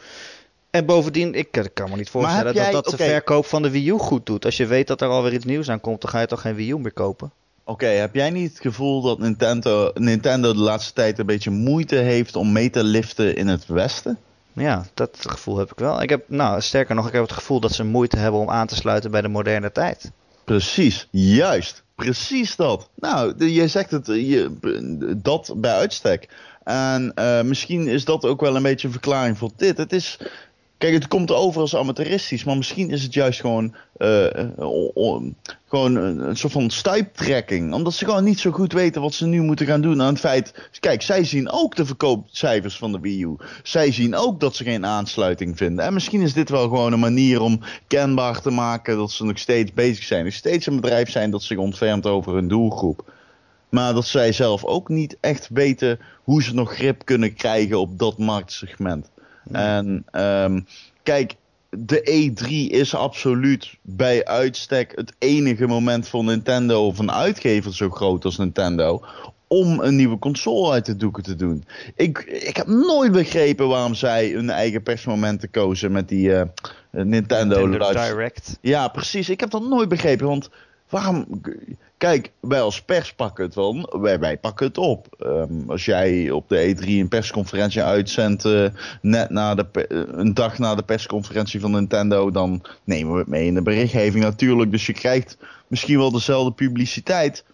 En bovendien, ik eh, kan me niet voorstellen jij- dat dat de verkoop van de Wii U goed doet. Als je weet dat er alweer iets nieuws aan komt, dan ga je toch geen Wii U meer kopen? Oké, heb jij niet het gevoel dat Nintendo, Nintendo de laatste tijd een beetje moeite heeft om mee te liften in het Westen? Ja, dat gevoel heb ik wel. Ik heb, nou, sterker nog, ik heb het gevoel dat ze moeite hebben om aan te sluiten bij de moderne tijd. Precies, juist. Precies dat. Nou, je zegt het, je, dat bij uitstek. En eh, misschien is dat ook wel een beetje een verklaring voor dit. Het is, kijk, het komt over als amateuristisch, maar misschien is het juist gewoon, eh, eh, gewoon een soort van stuiptrekking. Omdat ze gewoon niet zo goed weten wat ze nu moeten gaan doen aan het feit... Kijk, zij zien ook de verkoopcijfers van de Wii U. Zij zien ook dat ze geen aansluiting vinden. En misschien is dit wel gewoon een manier om kenbaar te maken dat ze nog steeds bezig zijn. Nog steeds een bedrijf zijn dat zich ontfermt over hun doelgroep. Maar dat zij zelf ook niet echt weten hoe ze nog grip kunnen krijgen op dat marktsegment. En ehm, kijk, de E3 is absoluut bij uitstek het enige moment voor Nintendo of een uitgever zo groot als Nintendo. Om een nieuwe console uit de doeken te doen. Ik, ik heb nooit begrepen waarom zij hun eigen persmomenten kozen met die eh, Nintendo, Nintendo Direct. ja, precies. Ik heb dat nooit begrepen. Want waarom. Kijk, wij als pers pakken het wel. Wij, pakken het op. Ehm, als jij op de E3 een persconferentie uitzendt. eh, net na de, een dag na de persconferentie van Nintendo. dan nemen we het mee in de berichtgeving natuurlijk. Dus je krijgt misschien wel dezelfde publiciteit.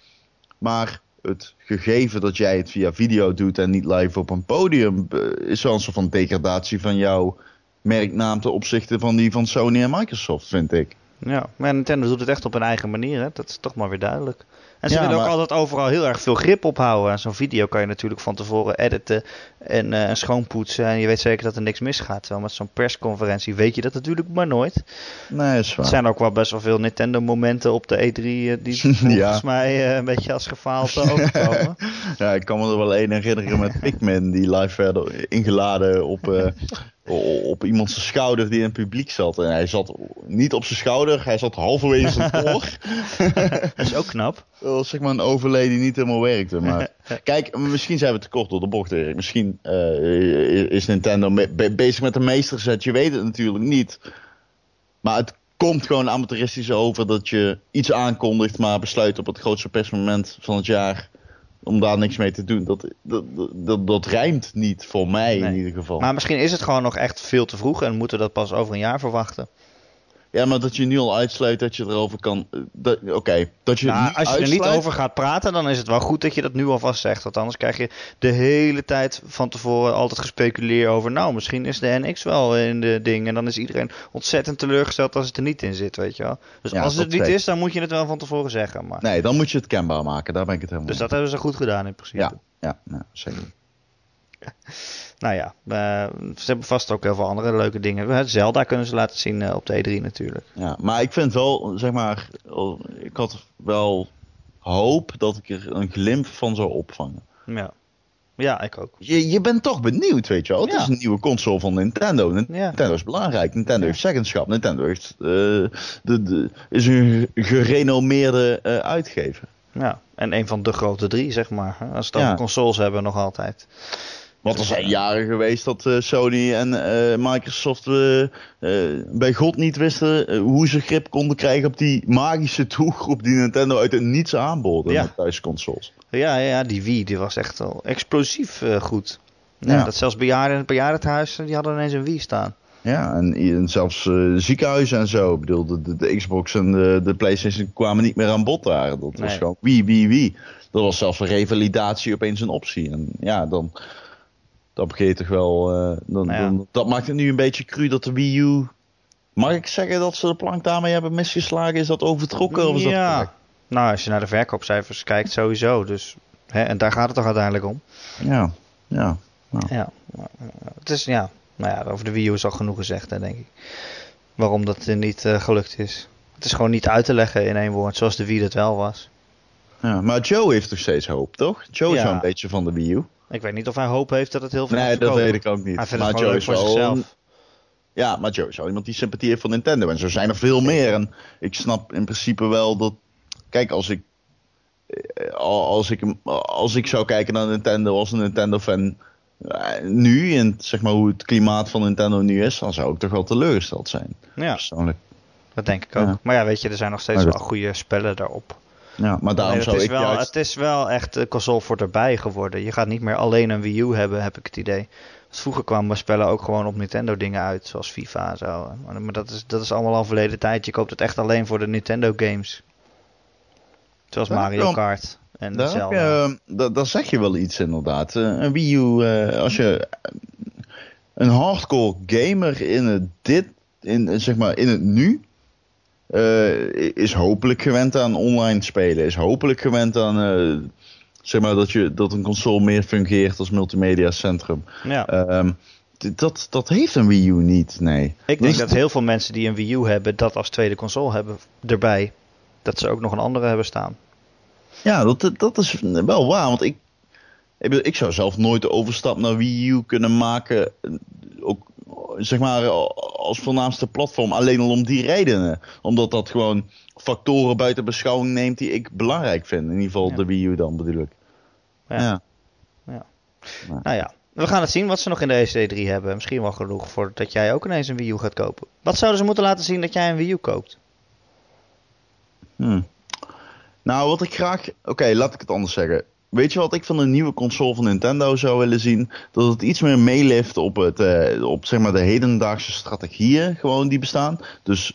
Maar het gegeven dat jij het via video doet en niet live op een podium. eh, is wel een soort van degradatie van jouw merknaam ten opzichte van die van Sony en Microsoft, vind ik. Ja, maar Nintendo doet het echt op een eigen manier, hè? dat is toch maar weer duidelijk. En ze Ja, willen ook altijd overal heel erg veel grip ophouden. En Zo'n video kan je natuurlijk van tevoren editen en eh, schoonpoetsen. En je weet zeker dat er niks misgaat. Terwijl met zo'n persconferentie weet je dat natuurlijk maar nooit. Nee, is Er waar. zijn ook wel best wel veel Nintendo-momenten op de E3 eh, die volgens Ja. mij eh, een beetje als gefaald overkomen. Ja, ik kan me er wel één herinneren met Pikmin die live werd ingeladen op, op iemands schouder die in het publiek zat. En hij zat niet op zijn schouder, hij zat halverwege zijn oor. Dat is ook knap. Dat was zeg maar een overlay die niet helemaal werkte. Maar kijk, misschien zijn we te kort door de bocht, Erik. Misschien eh, is Nintendo be- bezig met een meesterzet. Je weet het natuurlijk niet. Maar het komt gewoon amateuristisch over dat je iets aankondigt, maar besluit op het grootste persmoment van het jaar om daar niks mee te doen. Dat, dat, dat, dat rijmt niet voor mij Nee. in ieder geval. Maar misschien is het gewoon nog echt veel te vroeg en moeten we dat pas over een jaar verwachten. Ja, maar dat je nu al uitsluit dat je erover kan. eh, dat- Oké, dat je Nou, als je er niet over gaat praten, dan is het wel goed dat je dat nu alvast zegt. Want anders krijg je de hele tijd van tevoren altijd gespeculeerd over... nou, misschien is de NX wel in de ding. En dan is iedereen ontzettend teleurgesteld als het er niet in zit, weet je wel. Dus Ja, als het niet is, dan moet je het wel van tevoren zeggen. Maar... Nee, dan moet je het kenbaar maken. Daar ben ik het helemaal Dus dat hebben ze goed gedaan in principe. Ja, ja, ja zeker. Nou ja, eh, ze hebben vast ook heel veel andere leuke dingen. Zelda kunnen ze laten zien eh, op de E3 natuurlijk. Ja, maar ik vind wel, zeg maar, oh, ik had wel hoop dat ik er een glimp van zou opvangen. Ja, ja ik ook. Je, je bent toch benieuwd, weet je wel. Het Ja. is een nieuwe console van Nintendo. Ja. Nintendo is belangrijk. Nintendo heeft zeggenschap. Nintendo heeft, eh, de, de, is een gerenommeerde uitgever. Ja, en een van de grote drie, zeg maar. Als het over consoles hebben nog altijd. Want er zijn jaren geweest dat eh, Sony en eh, Microsoft eh, bij God niet wisten hoe ze grip konden krijgen op die magische doelgroep die Nintendo uit het niets aanboden Ja. met thuisconsoles. Ja, ja, die Wii die was echt al explosief goed. Ja, Ja. Dat zelfs bejaarden in het bejaardentehuis, die hadden ineens een Wii staan. Ja, en, en zelfs ziekenhuizen en zo. Ik bedoel, de, de, de Xbox en de, de PlayStation kwamen niet meer aan bod daar. Dat was gewoon wie, wie, wie. Dat was zelfs een revalidatie opeens een optie. En ja, dan, dan begin je toch wel... eh, dan, Nou ja. dan- dat maakt het nu een beetje cru dat de Wii U... Mag ik zeggen dat ze de plank daarmee hebben misgeslagen? Is dat overtrokken? Of is dat ja, correct? nou als je naar de verkoopcijfers kijkt sowieso. Dus, hè, en daar gaat het toch uiteindelijk om. ja, ja. Ja, eh, het is ja, nou ja, over de Wii U is al genoeg gezegd, hè, denk ik. Waarom dat eh, niet eh, gelukt is. Het is gewoon niet uit te leggen in één woord, zoals de Wii dat wel was. ja. Maar Joe heeft toch steeds hoop, toch? Joe is wel een beetje van de Wii U. Ik weet niet of hij hoop heeft dat het heel veel Nee, dat weet ik ook niet. Hij vindt maar het Joe leuk voor zichzelf. Ja, maar Joe is wel iemand die sympathie heeft voor Nintendo. En zo zijn er veel meer. En ik snap in principe wel dat. Kijk, als ik. eh, Als ik, als ik zou kijken naar Nintendo als een Nintendo-fan. eh, Nu, en zeg maar hoe het klimaat van Nintendo nu is. dan zou ik toch wel teleurgesteld zijn. Ja, Persoonlijk. dat denk ik ook. Ja. Maar ja, weet je, er zijn nog steeds wel goede spellen daarop. Ja, maar daarom Nee, zou het, is ik wel, juist. het is wel echt een console voor erbij geworden. Je gaat niet meer alleen een Wii U hebben, heb ik het idee. Want vroeger kwamen spellen ook gewoon op Nintendo dingen uit, zoals FIFA en zo. Maar, dat, is, dat is allemaal al verleden tijd. Je koopt het echt alleen voor de Nintendo games. Zoals Mario. Kart en Daar, je, eh, da- daar zeg je wel iets inderdaad. Eh, Een Wii U, eh, als je eh, een hardcore gamer in het dit, in, zeg maar in het nu, eh, is hopelijk gewend aan online spelen. Is hopelijk gewend aan, eh, zeg maar, dat, je, dat een console meer fungeert als multimedia centrum. Ja. Ehm, dat, dat heeft een Wii U niet, nee. Ik denk Dus- dat heel veel mensen die een Wii U hebben, dat als tweede console hebben erbij. Dat ze ook nog een andere hebben staan. Ja, dat, dat is wel waar. Want ik, ik, zou zelf nooit de overstap naar Wii U kunnen maken. Ook zeg maar als voornaamste platform. Alleen al om die redenen. Omdat dat gewoon factoren buiten beschouwing neemt die ik belangrijk vind. In ieder geval Ja. de Wii U dan bedoel ik. Ja. Nou ja, we gaan het zien wat ze nog in de EC3 hebben. Misschien wel genoeg voor dat jij ook ineens een Wii U gaat kopen. Wat zouden ze moeten laten zien dat jij een Wii U koopt? Hm. Nou, wat ik graag. Oké, laat ik het anders zeggen. Weet je wat ik van een nieuwe console van Nintendo zou willen zien? Dat het iets meer meelift op, het, eh, op zeg maar de hedendaagse strategieën gewoon die bestaan. Dus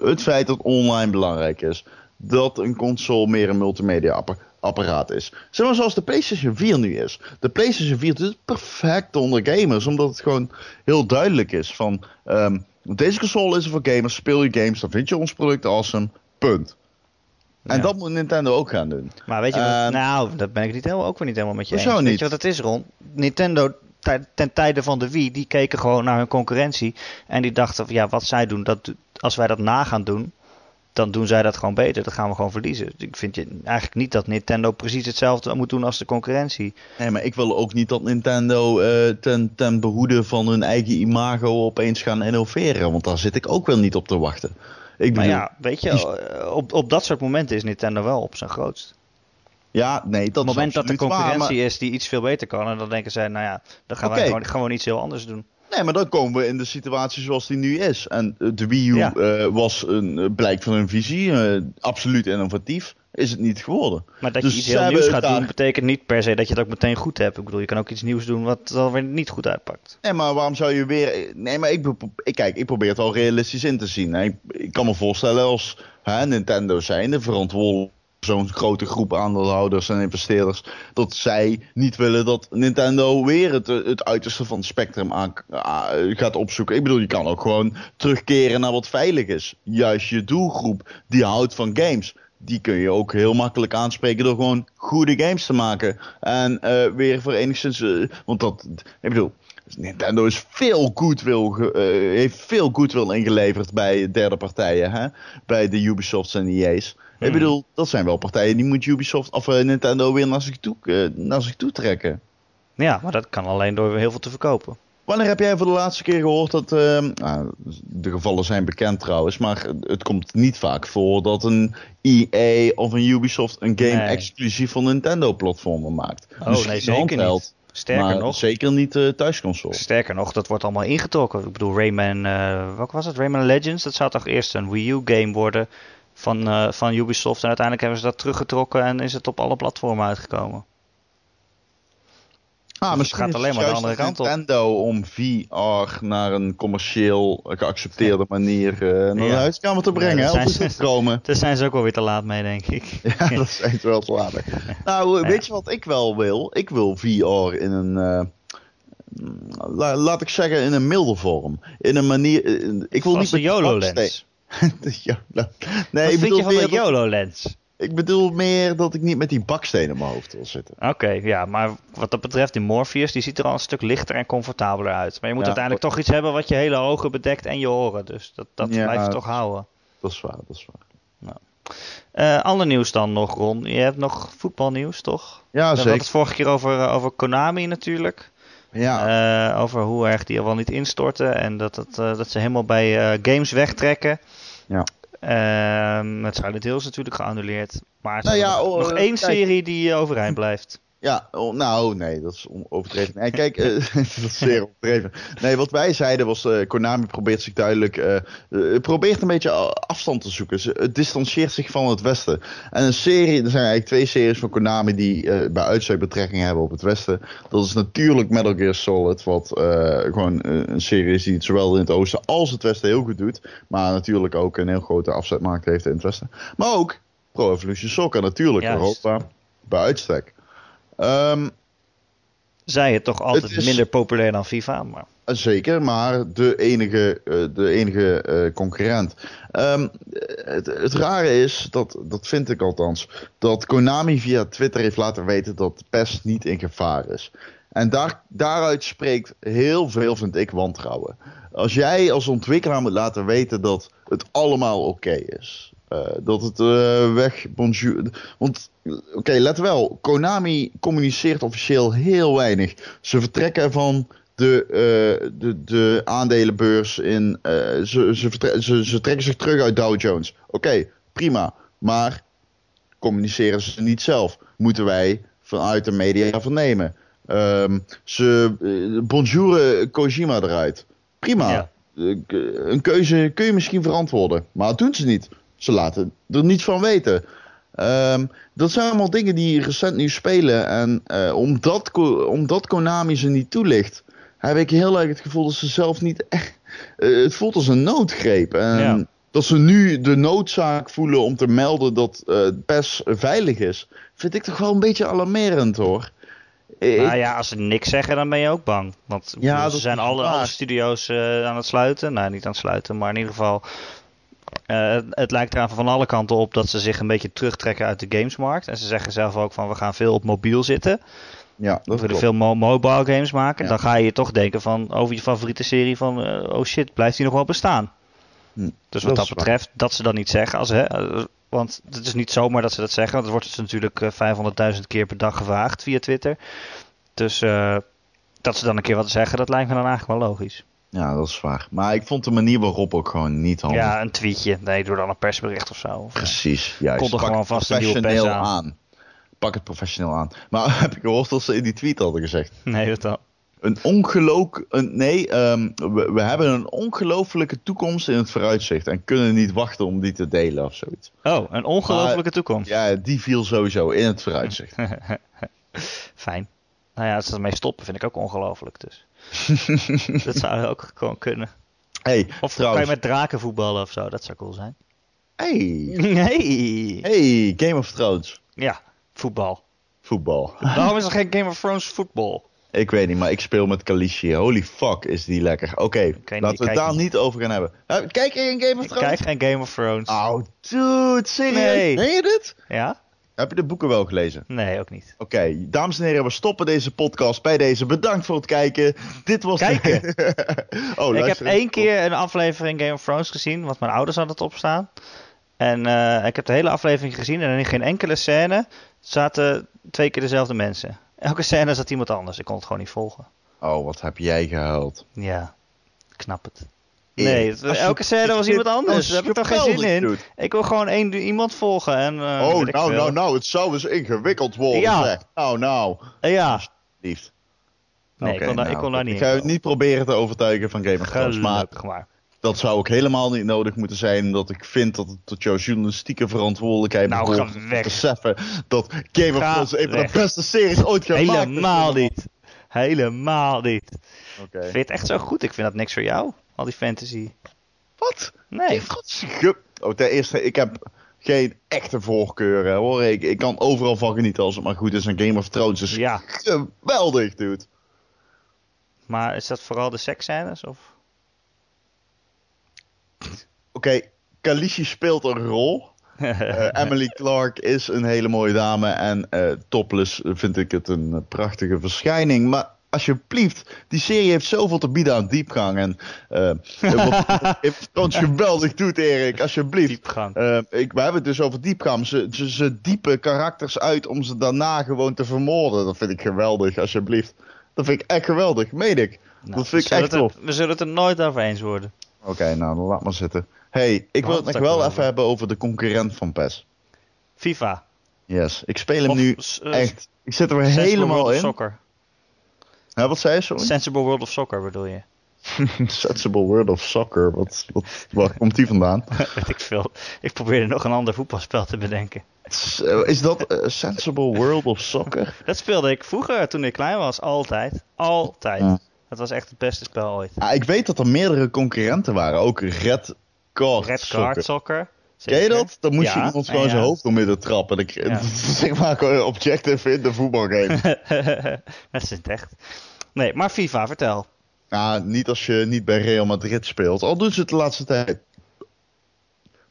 het, feit dat online belangrijk is. Dat een console meer een multimedia appa- apparaat is. Zeg maar zoals de PlayStation 4 nu is. De PlayStation 4 doet het perfect onder gamers. Omdat het gewoon heel duidelijk is van... ehm, Deze console is er voor gamers. Speel je games, dan vind je ons product awesome. Punt. En Ja. dat moet Nintendo ook gaan doen. Maar weet je, wat- Ehm, nou, dat ben ik niet helemaal, ook weer niet helemaal met je eens. Hoezo Weet niet? je wat het is, Ron? Nintendo, ten tijde van de Wii, die keken gewoon naar hun concurrentie. En die dachten, van, ja, wat zij doen, dat, als wij dat na gaan doen, dan doen zij dat gewoon beter. Dat gaan we gewoon verliezen. Ik vind je eigenlijk niet dat Nintendo precies hetzelfde moet doen als de concurrentie. Nee, maar ik wil ook niet dat Nintendo eh, ten, ten behoede van hun eigen imago opeens gaan innoveren. Want daar zit ik ook wel niet op te wachten. Ik Maar bedoel, ja, weet je, eh, op, op dat soort momenten is Nintendo wel op zijn grootst. ja, nee, dat Op het moment dat waar, concurrentie maar- is die iets veel beter kan, en dan denken zij, nou ja, dan gaan wij gewoon, gewoon iets heel anders doen. Nee, maar dan komen we in de situatie zoals die nu is. En eh, de Wii U Ja. eh, was een blijk van hun visie. absoluut innovatief. Is het niet geworden. Maar dat Dus je iets ze heel nieuws gaat doen, betekent niet per se dat je het ook meteen goed hebt. Ik bedoel, je kan ook iets nieuws doen wat dan weer niet goed uitpakt. Nee, maar waarom zou je weer... Nee, maar ik, ik, kijk, ik probeer het wel realistisch in te zien. hè. Ik, ik kan me voorstellen als hè, Nintendo zijnde verantwoordelijk voor zo'n grote groep aandeelhouders en investeerders... dat zij niet willen dat Nintendo weer het, het uiterste van het spectrum aan, gaat opzoeken. Ik bedoel, je kan ook gewoon terugkeren naar wat veilig is. Juist je doelgroep die houdt van games... Die kun je ook heel makkelijk aanspreken door gewoon goede games te maken. En eh, weer voor enigszins. eh, want dat. Ik bedoel. Nintendo is veel goodwill, eh, heeft veel goodwill ingeleverd bij derde partijen. Hè? Bij de Ubisofts en EA's. Ik Hmm. bedoel, dat zijn wel partijen die moet Ubisoft of Nintendo weer naar zich, toe, naar zich toe trekken. Ja, maar dat kan alleen door heel veel te verkopen. Wanneer heb jij voor de laatste keer gehoord dat. eh, nou, de gevallen zijn bekend trouwens, maar het komt niet vaak voor dat een EA of een Ubisoft een game Nee. exclusief voor Nintendo-platformen maakt. Oh Misschien nee, zeker handheld, niet. Sterker maar nog, zeker niet eh thuisconsole. sterker nog, dat wordt allemaal ingetrokken. Ik bedoel, Rayman, eh wat was het? Rayman Legends, dat zou toch eerst een Wii U game worden van, eh, van Ubisoft. En uiteindelijk hebben ze dat teruggetrokken en is het op alle platformen uitgekomen. Ah, het misschien gaat is alleen maar de andere kant op. Nintendo om VR naar een commercieel geaccepteerde manier eh, naar Ja. de huiskamer te brengen. Ja, dat zijn. Daar zijn ze ook wel weer te laat mee, denk ik. Ja, dat zijn ze wel te laat. Nou, Ja. weet je wat ik wel wil? Ik wil VR in een, eh, la- laat ik zeggen, in een milde vorm. In een manier, eh, ik wil Zoals niet de met YOLO-lens. Nee, Wat ik vind bedoel, je van de YOLO-lens? Ik bedoel meer dat ik niet met die baksteen in mijn hoofd wil zitten. Oké, ja, maar wat dat betreft, die Morpheus, die ziet er al een stuk lichter en comfortabeler uit. Maar je moet Ja, uiteindelijk toch iets hebben wat je hele ogen bedekt en je oren. Dus dat, dat Ja, je dat toch houden. Dat is waar, dat is waar. Eh ander nieuws dan nog, Ron. Je hebt nog voetbalnieuws, toch? Ja, We hadden zeker. het vorige keer over, eh, over Konami natuurlijk. Ja, Eh, over hoe erg die er wel niet instorten. En dat, eh, dat ze helemaal bij games wegtrekken. Ja. Ehm met Silent Hill is natuurlijk geannuleerd. Maar ze Nou hebben ja, nog, oh, nog eh, één kijk. serie die eh, overeind blijft. Ja, oh, nou nee, dat is overdreven. Nee, kijk, eh, dat is zeer overdreven. Nee, wat wij zeiden was, eh, Konami probeert zich duidelijk, eh, probeert een beetje afstand te zoeken. Ze, het distancieert zich van het Westen. En een serie, er zijn eigenlijk twee series van Konami die bij uitstek betrekking hebben op het Westen. Dat is natuurlijk Metal Gear Solid, wat gewoon een serie is die het zowel in het Oosten als het Westen heel goed doet. Maar natuurlijk ook een heel grote afzetmarkt heeft in het Westen. Maar ook Pro Evolution Soccer, natuurlijk Juist. Europa, bij uitstek. Ehm, Zij het toch altijd Het is- minder populair dan FIFA. Maar Zeker, maar de enige, eh, de enige eh, concurrent. Ehm, het, het rare is, dat, dat vind ik althans, dat Konami via Twitter heeft laten weten dat PES niet in gevaar is. En daar, daaruit spreekt heel veel, vind ik, wantrouwen. Als jij als ontwikkelaar moet laten weten dat het allemaal oké is. Eh, dat het eh, weg, bonjour. Want, oké, let wel. Konami communiceert officieel heel weinig. Ze vertrekken van de, eh, de, de aandelenbeurs in. ze, ze, ze, ze trekken zich terug uit Dow Jones. Oké, prima. Maar communiceren ze niet zelf? Moeten wij vanuit de media vernemen? Ehm, ze bonjouren Kojima eruit. Prima. Ja. Een keuze kun je misschien verantwoorden. Maar dat doen ze niet. Ze laten er niets van weten. Ehm, dat zijn allemaal dingen die recent nu spelen. En eh, omdat, omdat Konami ze niet toelicht, heb ik heel erg het gevoel dat ze zelf niet echt. eh, het voelt als een noodgreep. En Ja. dat ze nu de noodzaak voelen om te melden dat eh PES veilig is, vind ik toch wel een beetje alarmerend hoor. Ik- Nou ja, als ze niks zeggen, dan ben je ook bang. Want Ja, bedoel, ze zijn alle, studio's aan het sluiten. Nou, niet aan het sluiten, maar in ieder geval... eh, het, lijkt eraan van alle kanten op dat ze zich een beetje terugtrekken uit de gamesmarkt. En ze zeggen zelf ook van, we gaan veel op mobiel zitten. ja, dat we willen klopt. veel mo- mobile games maken. Ja. Dan ga je toch denken van, over je favoriete serie van... eh, oh shit, blijft die nog wel bestaan? Hm, Dus wat dat waar. betreft, dat ze dat niet zeggen. Als, hè, eh, want het is niet zomaar dat ze dat zeggen. Want het wordt dus natuurlijk eh, 500.000 keer per dag gevraagd via Twitter. Dus dat ze dan een keer wat zeggen, dat lijkt me dan eigenlijk wel logisch. Ja, dat is waar. Maar ik vond de manier waarop ook gewoon niet handig. Ja, een tweetje. Nee, doe dan een persbericht of zo. Of, Precies, juist. Kon er Pak gewoon vast een nieuwe professioneel pers aan. aan. Pak het professioneel aan. Maar heb ik gehoord dat ze in die tweet hadden gezegd. nee, dat dan. Een ongeluk... Een, nee, ehm, we, we hebben een ongelofelijke toekomst in het vooruitzicht. En kunnen niet wachten om die te delen of zoiets. Oh, een ongelofelijke toekomst. Ja, die viel sowieso in het vooruitzicht. Fijn. Nou ja, als ze ermee stoppen, vind ik ook ongelooflijk. Dus. dat zou ook gewoon kunnen. hey, Of trouwens. kan je met draken voetballen of zo? Dat zou cool zijn. Hey, Nee. hey, Game of Thrones. Ja, voetbal. Voetbal. Waarom is er geen Game of Thrones voetbal? Ik weet niet, maar ik speel met Kalishi. Holy fuck, is die lekker. Oké, niet, laten we het daar niet. niet over gaan hebben. Kijk in Game of Ik Thrones? kijk geen Game of Thrones. Oh, dude, serieus? Nee. Meen je dit? Ja? Heb je de boeken wel gelezen? Nee, ook niet. Oké, dames en heren, we stoppen deze podcast bij deze. Bedankt voor het kijken. Dit was... Kijken? oh, ik heb één keer een aflevering Game of Thrones gezien, want mijn ouders hadden het opstaan. En eh, ik heb de hele aflevering gezien en in geen enkele scène zaten twee keer dezelfde mensen. Elke scène zat iemand anders. Ik kon het gewoon niet volgen. Oh, wat heb jij gehuild. Ja, ik snap het. Nee, het- elke scène was iemand anders. Daar heb ik toch geen zin in. doet. Ik wil gewoon één iemand volgen. En, eh, Oh, ik nou, nou, nou, het zou eens ingewikkeld worden. Ja. zeg. Nou, nou. Ja, Liefst. nee, ik, kon daar, ik nou, kon daar niet Ik ga je niet proberen te overtuigen van Game of Thrones, maar dat zou ook helemaal niet nodig moeten zijn, omdat ik vind dat het tot jouw journalistieke verantwoordelijkheid Nou, behoort te beseffen dat Game of Thrones een van de beste series ooit gemaakt. Helemaal niet. Helemaal niet. Oké. Vind je het echt zo goed? Ik vind dat niks voor jou. Al die fantasy. Wat? Nee. Oh, ten eerste, ik heb geen echte voorkeuren hoor. Ik, ik kan overal van genieten als het maar goed is. En Game of Thrones is Ja, geweldig, dude. maar is dat vooral de seksscènes? Of? Oké, Khaleesi speelt een rol. Eh, Emily Clark is een hele mooie dame. En eh, topless vind ik het een eh, prachtige verschijning. Maar alsjeblieft, die serie heeft zoveel te bieden aan diepgang. En eh of Thrones geweldig doet, Erik. Alsjeblieft. Diepgang. Eh, ik, we hebben het dus over diepgang. Ze, ze, ze diepen karakters uit om ze daarna gewoon te vermoorden. Dat vind ik geweldig, alsjeblieft. Dat vind ik echt geweldig, meen ik. Nou, dat vind ik echt tof. het er- We zullen het er nooit over eens worden. Oké, nou, dan laat maar zitten. hey, ik wil het nog wel even hebben over de concurrent van PES. FIFA. Yes, ik speel hem Of, nu eh, echt. Ik zit er helemaal in. Soccer. Hè, wat zei je, sorry? Sensible World of Soccer bedoel je? Sensible World of Soccer. Wat, wat, waar komt die vandaan? Weet ik veel. Ik probeerde nog een ander voetbalspel te bedenken. Eh, Is dat eh, Sensible World of Soccer? Dat speelde ik vroeger toen ik klein was. Altijd. Altijd. Ja. Dat was echt het beste spel ooit. Ah, ik weet dat er meerdere concurrenten waren. Ook Red Card Red Soccer. Card Soccer. Ken je Zeker. dat? Dan moest Ja, je iemand ja, gewoon zijn hoofd door midden trappen. Ik, Ja. Zeg maar gewoon objective in de voetbalgame. dat is het echt. Nee, maar FIFA, vertel. Ja, niet als je niet bij Real Madrid speelt. Al doen ze het de laatste tijd.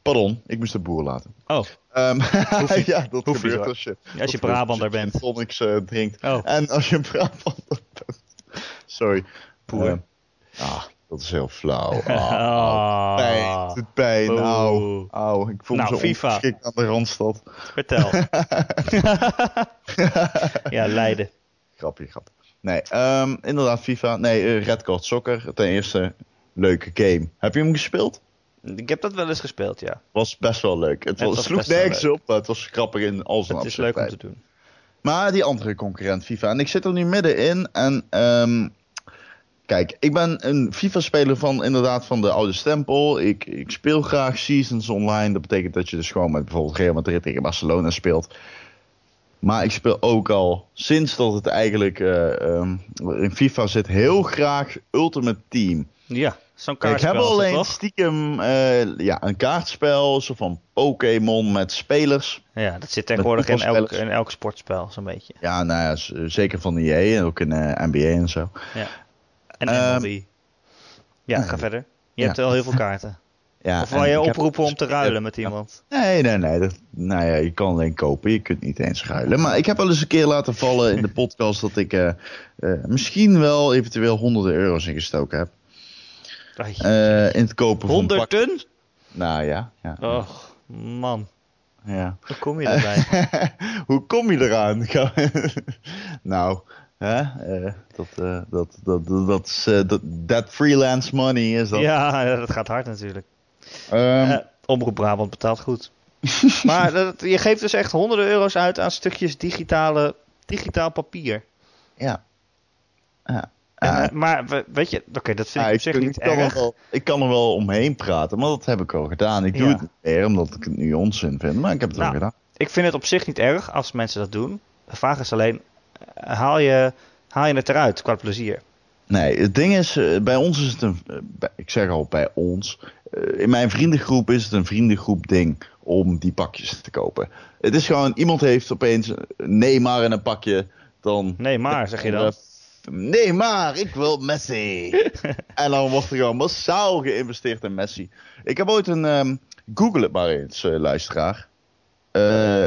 Pardon, ik moest de boer laten. Oh, Ehm, ja, dat gebeurt als je, als je Brabander bent. als je tonics eh, drinkt. Oh. En als je Brabander bent. Sorry. Boer. Ah, dat is heel flauw. Ah, Ah. Pijn, het pijn. Auw, auw. Ik voel Nou, me zo FIFA. aan de Randstad. Vertel. ja, Leiden. Grapje, grapje. Nee, ehm, inderdaad, FIFA. Nee, eh, Red Card Soccer. Ten eerste, leuke game. Heb je hem gespeeld? Ik heb dat wel eens gespeeld, ja. Was best wel leuk. Het, Het was, was sloeg nergens op, maar het was grappig in al zijn Het is leuk om te doen. Maar die andere concurrent FIFA. En ik zit er nu middenin. En ehm, kijk, ik ben een FIFA-speler van inderdaad van de oude stempel. Ik, ik speel graag seasons online. Dat betekent dat je dus gewoon met bijvoorbeeld Real Madrid tegen Barcelona speelt. Maar ik speel ook al sinds dat het eigenlijk ehm, in FIFA zit heel graag Ultimate Team. Ja, zo'n Ik kaartspel. heb alleen toch? stiekem eh, ja, een kaartspel, zo van Pokémon met spelers. Ja, dat zit tegenwoordig in elk, in elk sportspel, zo'n beetje. Ja, nou ja, zeker van de EA en ook in eh, NBA en zo. Ja. En MLB. Ja, ga verder. Je hebt al heel veel kaarten. Ja, of wil je heb- oproepen om te ruilen met iemand? Nee, nee, nee. Dat, nou ja, je kan alleen kopen. Je kunt niet eens ruilen. Maar ik heb wel eens een keer laten vallen in de podcast dat ik eh, eh, misschien wel eventueel honderden euro's ingestoken heb. Eh, in het kopen van pak- Honderden? Nou ja, ja. Och, man. ja. Hoe kom je erbij? Hoe kom je eraan? nou, hè? eh, dat, eh, dat, dat, dat, dat is eh, dat, that freelance money is dat. ja, dat gaat hard natuurlijk. Eh, Omroep Brabant betaalt goed. maar dat, je geeft dus echt honderden euro's uit aan stukjes digitale, digitaal papier. ja. Ja. En, maar we- weet je, oké, dat vind Ja, ik op zich niet kan er erg. wel, ik kan er wel omheen praten, maar dat heb ik al gedaan. Ik doe het niet meer omdat ik het nu onzin vind, maar ik heb het Nou, wel gedaan. Ik vind het op zich niet erg als mensen dat doen. De vraag is alleen, haal je, haal je het eruit qua plezier? Nee, het ding is, eh, bij ons is het een, eh, ik zeg al bij ons, eh, in mijn vriendengroep is het een vriendengroep ding om die pakjes te kopen. Het is gewoon, iemand heeft opeens nee maar in een pakje, dan... Nee, maar, zeg je dan. Nee, maar ik wil Messi. en dan wordt er gewoon massaal geïnvesteerd in Messi. Ik heb ooit een. ehm, Google het maar eens, eh, luisteraar. Eh,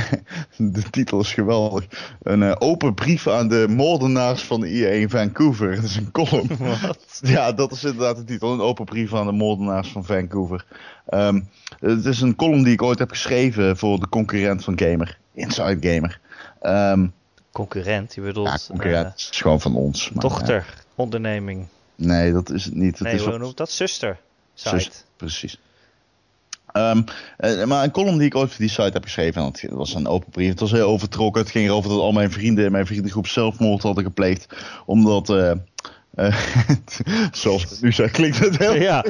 de titel is geweldig. Een eh, open brief aan de moordenaars van de IE Vancouver. Dat is een column. Wat? Ja, dat is inderdaad de titel. Een open brief aan de moordenaars van Vancouver. Ehm, het is een column die ik ooit heb geschreven voor de concurrent van Gamer. Inside Gamer. Ehm, Concurrent, je bedoelt ja, concurrent. eh, is gewoon van ons. maar, ja. onderneming. Nee, dat is het niet. Het nee, is wat- noemt dat? Zuster. Site. Zus- precies. Ehm, eh, maar een column die ik ooit voor die site heb geschreven, en dat was een open brief. Het was heel overtrokken. Het ging erover dat al mijn vrienden in mijn vriendengroep zelfmoord hadden gepleegd. Omdat, eh, zoals het nu klinkt het heel... Ja,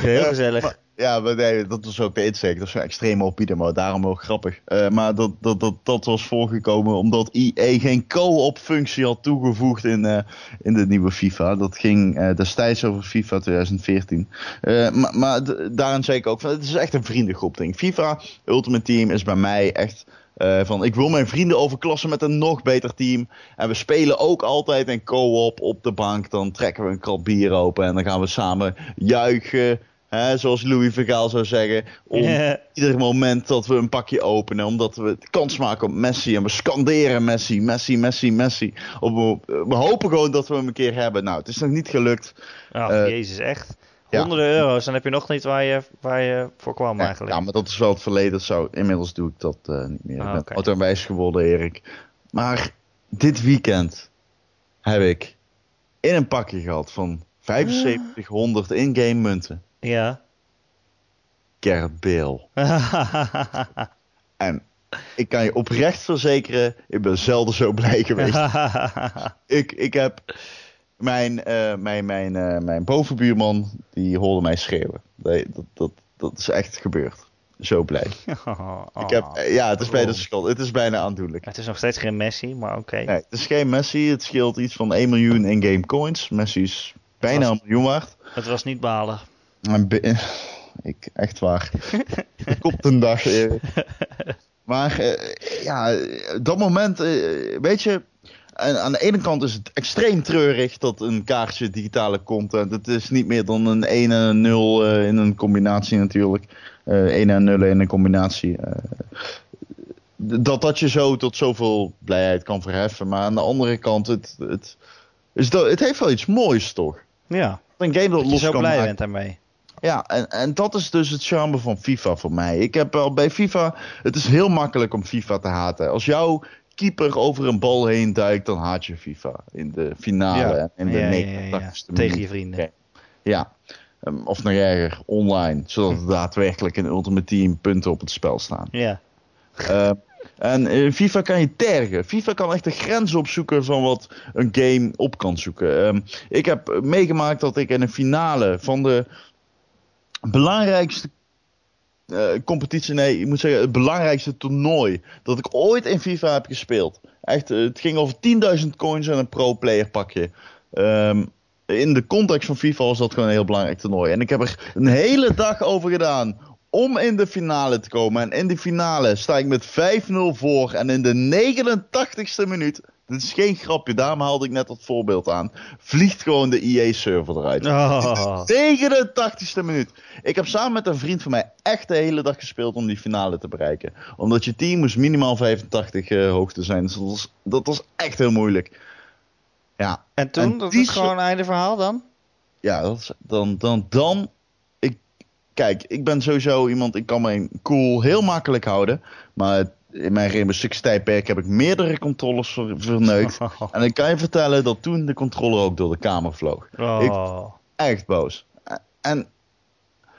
heel gezellig. maar- ja, maar nee, dat was ook de insteek. Dat is een extreem opbieden, maar daarom ook grappig. Eh, maar dat, dat, dat, dat was voorgekomen omdat IE geen co-op functie had toegevoegd in, eh, in de nieuwe FIFA. Dat ging eh, destijds over FIFA 2014. Eh, maar maar daarin zei ik ook van, het is echt een vriendengroep ding. FIFA Ultimate Team is bij mij echt... van ik wil mijn vrienden overklassen met een nog beter team. En we spelen ook altijd een co-op op de bank. Dan trekken we een krat bier open en dan gaan we samen juichen. Hè, zoals Louis Vergaal zou zeggen. Om Ja. ieder moment dat we een pakje openen. Omdat we kans maken op Messi. En we scanderen Messi, Messi, Messi, Messi. Op, we hopen gewoon dat we hem een keer hebben. Nou, het is nog niet gelukt. Oh, jezus, echt. ja. Honderden euro's, dan heb je nog niet waar je, waar je voor kwam Ja, eigenlijk. ja, maar dat is wel het verleden. Zou, inmiddels doe ik dat eh, niet meer. Ah, ik ben en wijs geworden, Erik. Maar dit weekend heb ik in een pakje gehad van 7500 in-game munten. Ja. Bale. En ik kan je oprecht verzekeren, ik ben zelden zo blij geweest. ik, ik heb mijn, eh, mijn, mijn, eh, mijn bovenbuurman, die hoorde mij schreeuwen. Nee, dat, dat, dat is echt gebeurd. Zo blij. Ik heb, eh, ja, het is bijna Oh. Het is bijna aandoenlijk. Het is nog steeds geen Messi, maar oké. Nee, het is geen Messi. Het scheelt iets van 1 miljoen in-game coins. Messi is bijna een miljoen waard. Het was niet balen. Ik, echt waar. op een dag. Erik. Maar eh, ja, dat moment, eh, weet je, aan, aan de ene kant is het extreem treurig dat een kaartje digitale content, het is niet meer dan een 1 en een 0 eh, in een combinatie natuurlijk. Eh 1 en 0 in een combinatie. eh, dat dat je zo tot zoveel blijheid kan verheffen. Maar aan de andere kant, het, het, is dat, het heeft wel iets moois toch? Ja, Een game dat dat je los zo kan blij maken. bent daarmee. Ja, en, en dat is dus het charme van FIFA voor mij. Ik heb al bij FIFA, het is heel makkelijk om FIFA te haten. Als jouw keeper over een bal heen duikt, dan haat je FIFA. In de finale Ja. en in de Ja, ja, ja, 89 ja. Tegen je vrienden. Ja, Ehm, of nog erger, online. Zodat er daadwerkelijk in Ultimate Team punten op het spel staan. Ja. Ehm, en in FIFA kan je tergen. FIFA kan echt de grens opzoeken van wat een game op kan zoeken. Ehm, ik heb meegemaakt dat ik in een finale van de belangrijkste eh, competitie, nee, ik moet zeggen, het belangrijkste toernooi dat ik ooit in FIFA heb gespeeld. Echt, eh, het ging over 10.000 coins en een pro-player pakje. Ehm, in de context van FIFA was dat gewoon een heel belangrijk toernooi. En ik heb er een hele dag over gedaan om in de finale te komen. En in de finale sta ik met 5-0 voor. En in de 89ste minuut, dit is geen grapje, daarom haalde ik net dat voorbeeld aan, vliegt gewoon de EA-server eruit. Oh. 89ste minuut. Ik heb samen met een vriend van mij echt de hele dag gespeeld om die finale te bereiken. Omdat je team moest minimaal 85 uh, hoogte zijn. Dus dat was, dat was echt heel moeilijk. Ja. En toen? En dat is gewoon een einde verhaal dan? Ja, dat is, dan, dan, dan. Ik, kijk, ik ben sowieso iemand, ik kan mijn cool heel makkelijk houden. Maar in mijn Rainbow Six tijdperk heb ik meerdere controllers ver- verneukt. En ik kan je vertellen dat toen de controller ook door de kamer vloog. Ik, Oh. echt boos. En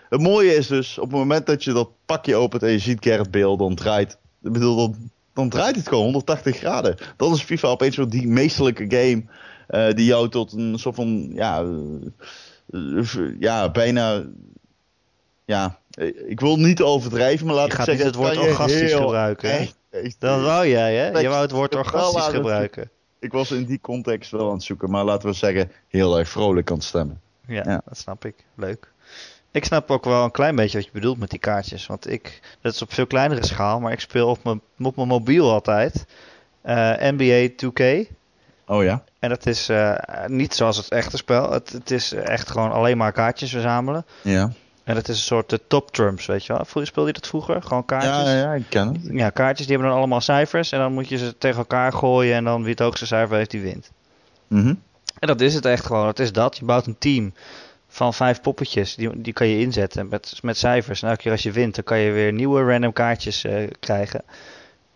het mooie is dus, op het moment dat je dat pakje opent en je ziet Gerrit Bale, dan draait, ik bedoel, dan, dan draait het gewoon 180 graden. Dat is FIFA opeens weer die meesterlijke game eh, die jou tot een soort van, ja, eh, ja, bijna, ja, ik wil niet overdrijven, maar laat ik gaat zeggen, niet het woord orgastisch gebruiken, echt- echt- Dat wou jij, hè? Je wou het woord orgastisch gebruiken. ik was in die context wel aan het zoeken, maar laten we zeggen, heel erg vrolijk aan het stemmen. Ja, Ja. dat snap ik. Leuk. Ik snap ook wel een klein beetje wat je bedoelt met die kaartjes. Want ik, dat is op veel kleinere schaal, maar ik speel op mijn, op mijn mobiel altijd eh, NBA 2K. Oh ja? En dat is eh, niet zoals het echte spel. Het, het is echt gewoon alleen maar kaartjes verzamelen. Ja. En dat is een soort de top trumps, weet je wel. Vroeger speelde je dat vroeger? Gewoon kaartjes? Ja, ja, ik ken het. Ja, kaartjes die hebben dan allemaal cijfers. En dan moet je ze tegen elkaar gooien. En dan wie het hoogste cijfer heeft, die wint. Mhm. En dat is het echt gewoon. Het is dat. Je bouwt een team van vijf poppetjes. Die, die kan je inzetten met, met cijfers. En elke keer als je wint, dan kan je weer nieuwe random kaartjes eh, krijgen.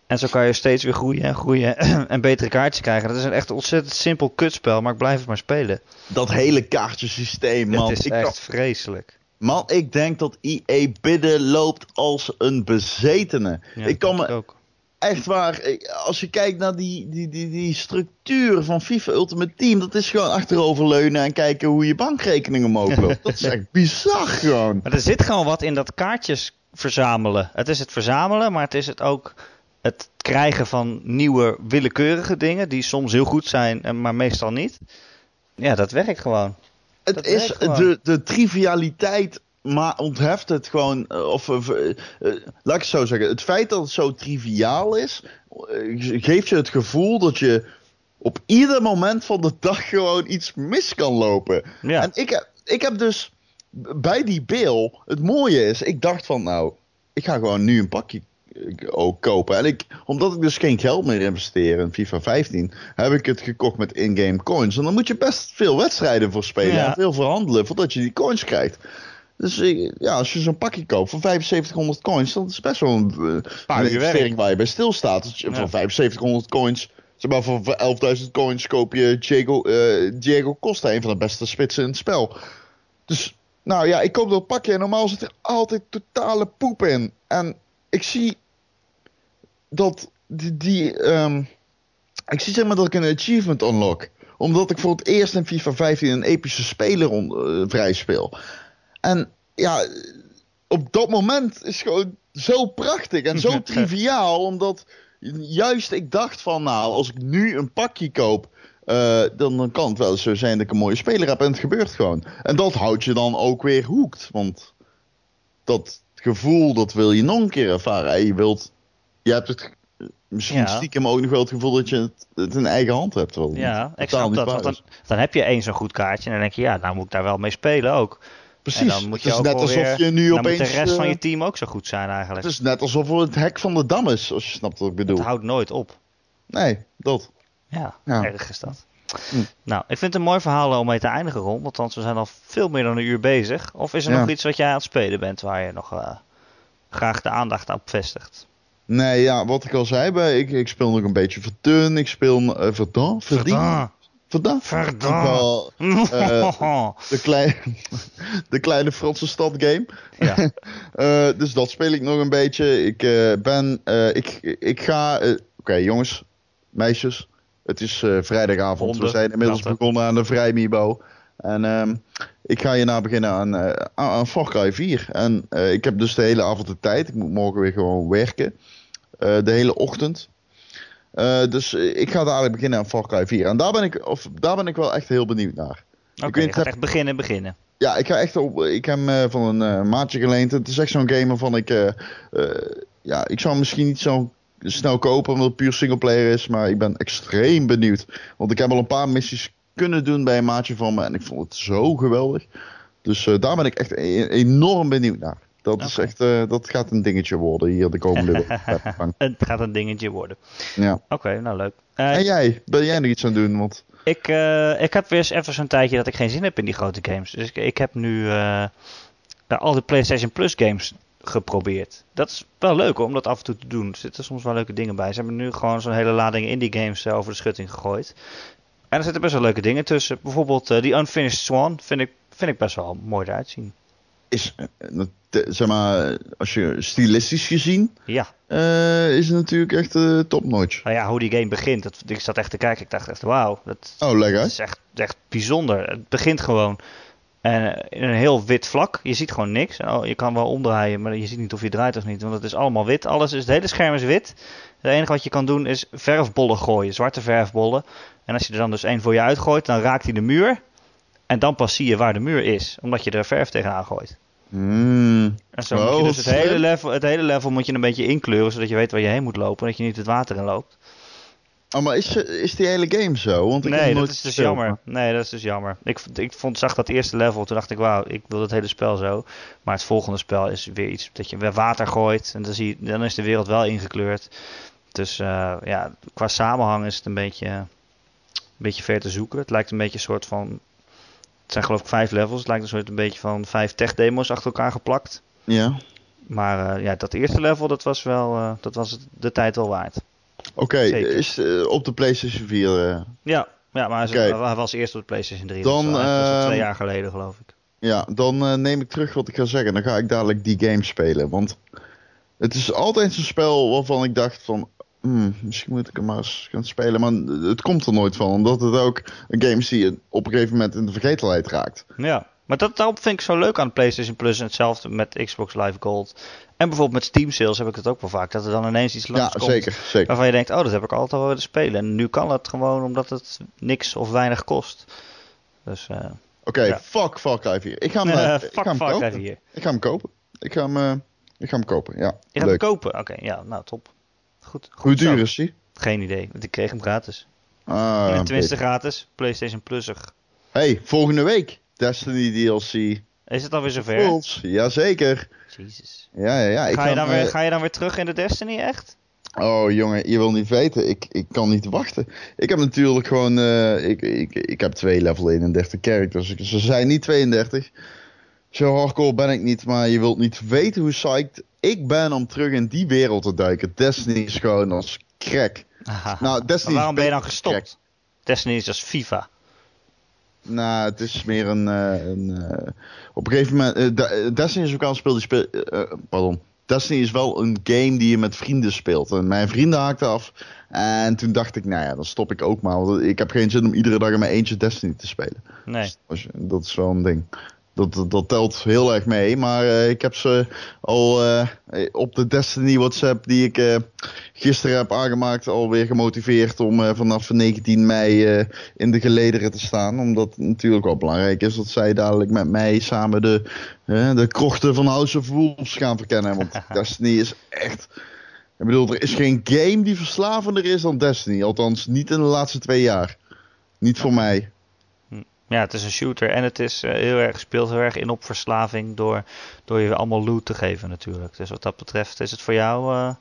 En zo kan je steeds weer groeien en groeien en betere kaartjes krijgen. Dat is een echt ontzettend simpel kutspel, maar ik blijf het maar spelen. Dat hele kaartjesysteem, man. het is ik, echt vreselijk. Man, ik denk dat EA bidden loopt als een bezetene. Ja, ik kan me ook. echt waar, als je kijkt naar die, die, die, die structuur van FIFA Ultimate Team, dat is gewoon achteroverleunen en kijken hoe je bankrekening omhoog loopt. dat is echt bizar gewoon. Maar er zit gewoon wat in dat kaartjes verzamelen. Het is het verzamelen, maar het is het ook het krijgen van nieuwe willekeurige dingen. Die soms heel goed zijn, en maar meestal niet. Ja, dat werkt gewoon. Het Dat is de, de trivialiteit, maar ontheft het gewoon. eh, Of, of, eh, eh, laat ik het zo zeggen. Het feit dat het zo triviaal is, geeft je het gevoel dat je op ieder moment van de dag gewoon iets mis kan lopen. Ja. En ik heb, ik heb dus bij die bill, het mooie is, ik dacht van nou, ik ga gewoon nu een pakje ook kopen. En ik, omdat ik dus geen geld meer investeer in FIFA 15, heb ik het gekocht met in-game coins. En dan moet je best veel wedstrijden voor spelen Ja. en veel verhandelen voordat je die coins krijgt. Dus ja, als je zo'n pakje koopt voor 7500 coins, dan is best wel een, eh, een investering waar je bij stilstaat. Dus Ja. Voor 7500 coins, zeg maar voor 11.000 coins koop je Diego, eh, Diego Costa, een van de beste spitsen in het spel. Dus, nou ja, ik koop dat pakje en normaal zit er altijd totale poep in. En ik zie dat die, die ehm, ik zie zeg maar dat ik een achievement unlock. Omdat ik voor het eerst in FIFA 15 een epische speler on, eh, vrij speel. En ja, op dat moment is het gewoon zo prachtig en zo triviaal. Omdat juist ik dacht van, nou, als ik nu een pakje koop, eh, dan, dan kan het wel eens zo zijn dat ik een mooie speler heb. En het gebeurt gewoon. En dat houdt je dan ook weer hoekt. Want dat gevoel, dat wil je nog een keer ervaren. En je wilt, je hebt het misschien Ja. stiekem ook nog wel het gevoel dat je het, het in eigen hand hebt. het Ja, snap dat. Want dan, dan heb je één zo'n goed kaartje en dan denk je, ja, nou moet ik daar wel mee spelen ook. Precies. En dan moet het je is ook net wel alsof je nu dan opeens... moet de rest van eh, je team ook zo goed zijn eigenlijk. Het is net alsof er het hek van de dam is, als je snapt wat ik bedoel. Het houdt nooit op. Nee, dat. Ja, Ja. erg is dat. Hm. Nou, ik vind het een mooi verhaal om mee te eindigen, Ron. Want we zijn al veel meer dan een uur bezig. Of is er Ja. nog iets wat jij aan het spelen bent waar je nog eh, graag de aandacht op vestigt? Nee, ja, wat ik al zei, bij, ik, ik speel nog een beetje Verdun, ik speel uh, Verdun, Verdun. Verdun. Wel eh, de, klein, de kleine Franse stad game. ja. Eh, dus dat speel ik nog een beetje. Ik ben, ik, ik ga, oké jongens, meisjes, het is vrijdagavond. Honden, We zijn inmiddels begonnen aan de vrijmibo. En ehm, ik ga hierna beginnen aan, aan, aan Far Cry 4. En eh, ik heb dus de hele avond de tijd. Ik moet morgen weer gewoon werken. Eh, de hele ochtend. Dus ik ga dadelijk beginnen aan Far Cry 4. En daar ben ik, of, daar ben ik wel echt heel benieuwd naar. Oké, weet je niet, gaat heb- echt beginnen, beginnen. Ja, ik ga echt op. Ik heb hem van een maatje geleend. Het is echt zo'n game waarvan ik. ja, ik zou misschien niet zo snel kopen omdat het puur singleplayer is. Maar ik ben extreem benieuwd. Want ik heb al een paar missies kunnen doen bij een maatje van me. En ik vond het zo geweldig. Dus eh, daar ben ik echt e- enorm benieuwd naar. Dat, is echt, eh, dat gaat een dingetje worden hier de komende weken. Het gaat een dingetje worden. Ja. Oké, nou leuk. Eh, En jij? Ben jij nog iets aan doen? Want Ik, eh, ik heb weer eens even zo'n tijdje dat ik geen zin heb in die grote games. Dus ik, ik heb nu eh, nou, al die PlayStation Plus games geprobeerd. Dat is wel leuk hoor, om dat af en toe te doen. Er zitten soms wel leuke dingen bij. Ze hebben nu gewoon zo'n hele lading indie games eh, over de schutting gegooid. En er zitten best wel leuke dingen tussen. Bijvoorbeeld eh die Unfinished Swan vind ik, vind ik best wel mooi eruit zien. is, eh, dat- zeg maar, als je stilistisch gezien, Ja, eh, is het natuurlijk echt eh topnotch. nou ja, hoe die game begint. Dat, ik zat echt te kijken. Ik dacht echt, wauw, dat, Oh, lekker. Is echt, echt bijzonder. Het begint gewoon en, in een heel wit vlak. Je ziet gewoon niks. En, oh, je kan wel omdraaien, maar je ziet niet of je draait of niet. Want het is allemaal wit. Alles is, het hele scherm is wit. Het enige wat je kan doen is verfbollen gooien. Zwarte verfbollen. En als je er dan dus één voor je uitgooit, dan raakt hij de muur. En dan pas zie je waar de muur is. Omdat je er verf tegenaan gooit. Mm. En zo moet je dus het hele, level, het hele level moet je een beetje inkleuren. Zodat je weet waar je heen moet lopen. En dat je niet het water in loopt. Oh, maar is, is die hele game zo? Want ik Nee, dat nooit is dus jammer. Nee, dat is dus jammer. Ik, ik vond, zag dat eerste level, toen dacht ik, wauw, ik wil het hele spel zo. Maar het volgende spel is weer iets dat je weer water gooit. En dan, zie je, dan is de wereld wel ingekleurd. Dus eh, ja, qua samenhang is het een beetje, een beetje ver te zoeken. Het lijkt een beetje een soort van... Het zijn geloof ik vijf levels. Het lijkt een soort een beetje van vijf tech demo's achter elkaar geplakt. Ja. Maar eh, ja, dat eerste level, dat was wel eh, dat was de tijd wel waard. Oké, is op de PlayStation 4. eh, Ja, ja maar hij, was eerst op de PlayStation 3. Dan, dus, dat is al twee ehm, jaar geleden geloof ik. ja, dan neem ik terug wat ik ga zeggen. Dan ga ik dadelijk die game spelen. Want het is altijd zo'n spel waarvan ik dacht van... hmm, misschien moet ik hem maar eens gaan spelen. Maar het komt er nooit van. Omdat het ook een game is die je op een gegeven moment in de vergetelheid raakt. Ja, maar dat, daarom vind ik zo leuk aan PlayStation Plus en hetzelfde met Xbox Live Gold. En bijvoorbeeld met Steam sales heb ik het ook wel vaak. Dat er dan ineens iets Ja, langs zeker. zeker. waarvan je denkt, oh dat heb ik altijd al willen spelen. En nu kan het gewoon omdat het niks of weinig kost. Dus eh Oké, Ja. fuck Far Cry 4. Ik ga hem, eh, eh, ik fuck ga hem kopen. 4. Ik ga hem kopen. Ik ga hem, ik ga hem kopen, ja. Je gaat hem kopen? Oké, ja, nou top. Goed, goed Hoe duur is die? Geen idee, want ik kreeg hem gratis. Ah, en tenminste gratis, PlayStation Plusig. Hey, volgende week. Destiny DLC. Is het alweer zover? Bulls. Jazeker. Jezus. Ja, ja, ja. Ik Ga je, dan weer, eh, ga je dan weer terug in de Destiny, echt? Oh jongen, je wil niet weten. Ik, ik kan niet wachten. Ik heb natuurlijk gewoon... eh, ik, ik, ik heb twee level 31 characters. Ze zijn niet 32. Zo hardcore ben ik niet. Maar je wilt niet weten hoe psyched ik ben om terug in die wereld te duiken. Destiny is gewoon als crack. Aha. Nou, Destiny waarom ben je dan gestopt? crack. Destiny is als FIFA. Nou, het is meer een. eh, een eh, op een gegeven moment. eh, Destiny is ook al een speel die speel. pardon. Destiny is wel een game die je met vrienden speelt. En mijn vrienden haakten af. En toen dacht ik, nou ja, dan stop ik ook maar. Want ik heb geen zin om iedere dag in mijn eentje Destiny te spelen. Nee. Dus dat is wel een ding. Dat, dat, dat telt heel erg mee. Maar eh, ik heb ze al eh, op de Destiny WhatsApp die ik eh, gisteren heb aangemaakt, alweer gemotiveerd om vanaf 19 mei in de gelederen te staan. Omdat het natuurlijk wel belangrijk is dat zij dadelijk met mij samen de, de krochten van House of Wolves gaan verkennen. Want Destiny is echt. Ik bedoel, er is geen game die verslavender is dan Destiny. Althans, niet in de laatste twee jaar. Niet voor mij. Ja, het is een shooter en het is eh, heel erg, speelt heel erg in op verslaving door, door je allemaal loot te geven natuurlijk. Dus wat dat betreft is het voor jou eh,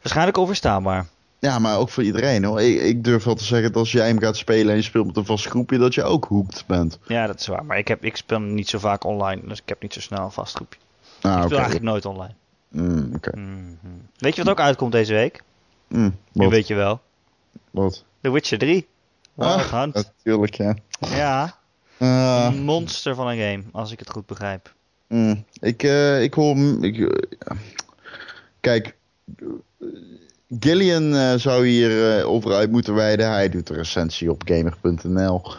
waarschijnlijk onverstaanbaar. Ja, maar ook voor iedereen hoor. Ik, ik durf wel te zeggen dat als jij hem gaat spelen en je speelt met een vast groepje, dat je ook hoekt bent. Ja, dat is waar. Maar ik, heb, ik speel niet zo vaak online, dus ik heb niet zo snel een vast groepje. Ah, ik speel eigenlijk nooit online. Mm, oké. Mhm. Weet je wat ook uitkomt deze week? Mm, Nu weet je wel. wat? The Witcher 3. Wild Ah. Natuurlijk, ja. Ja, Ah, een monster van een game, als ik het goed begrijp. mm, ik, eh, ik hoor... Ik, eh. Kijk, Gillian eh, zou hier over uit moeten wijden. Hij doet een recensie op gamer.nl.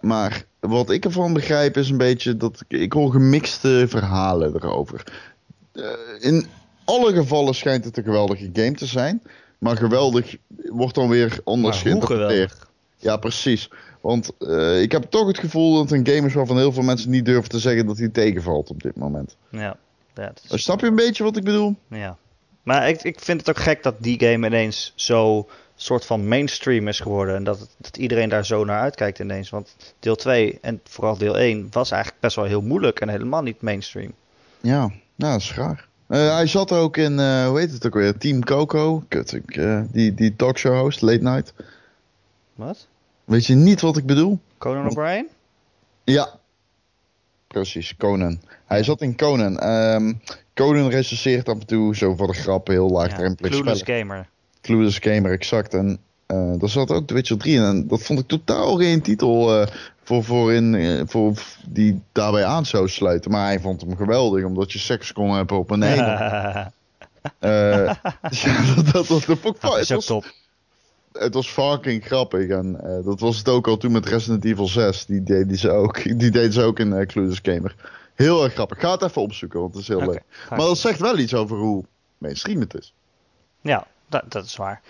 Maar wat ik ervan begrijp is een beetje dat ik, ik hoor gemixte verhalen erover. In alle gevallen schijnt het een geweldige game te zijn. Maar geweldig wordt dan weer anders Maar hoe geïnterpreteerd. Ja, precies. Want eh, ik heb toch het gevoel dat een game is waarvan heel veel mensen niet durven te zeggen dat hij tegenvalt op dit moment. Ja. dat is- Uh, Snap je een beetje wat ik bedoel? Ja. Maar ik, ik vind het ook gek dat die game ineens zo soort van mainstream is geworden. En dat, het- dat iedereen daar zo naar uitkijkt ineens. Want deel 2 en vooral deel 1 was eigenlijk best wel heel moeilijk en helemaal niet mainstream. Ja, nou, dat is raar. Eh, hij zat ook in, eh, hoe heet het ook weer? Team Coco. Kut, ik, eh, die, die talkshow host, Late Night. Wat? Weet je niet wat ik bedoel? Conan O'Brien? Ja. Precies, Conan. Hij zat in Conan. Ehm Conan recenseert af en toe zo voor de grap heel Ja, laagdrempelig Clueless spellen. Gamer. Clueless Gamer, exact. En eh daar zat ook The Witcher 3 in. En dat vond ik totaal geen titel eh, voor, voor, in, eh, voor die daarbij aan zou sluiten. Maar hij vond hem geweldig, omdat je seks kon hebben op een engel. Ja, dat, dat, dat, dat vond ik dat is ook was, top. Het was fucking grappig. En eh, dat was het ook al toen met Resident Evil 6. Die deden ze ook, die deden ze ook in eh Clueless Gamer. Heel erg grappig. Ga het even opzoeken, want het is heel leuk. Maar dat zegt wel iets over hoe mainstream het is. Ja, dat, dat is waar.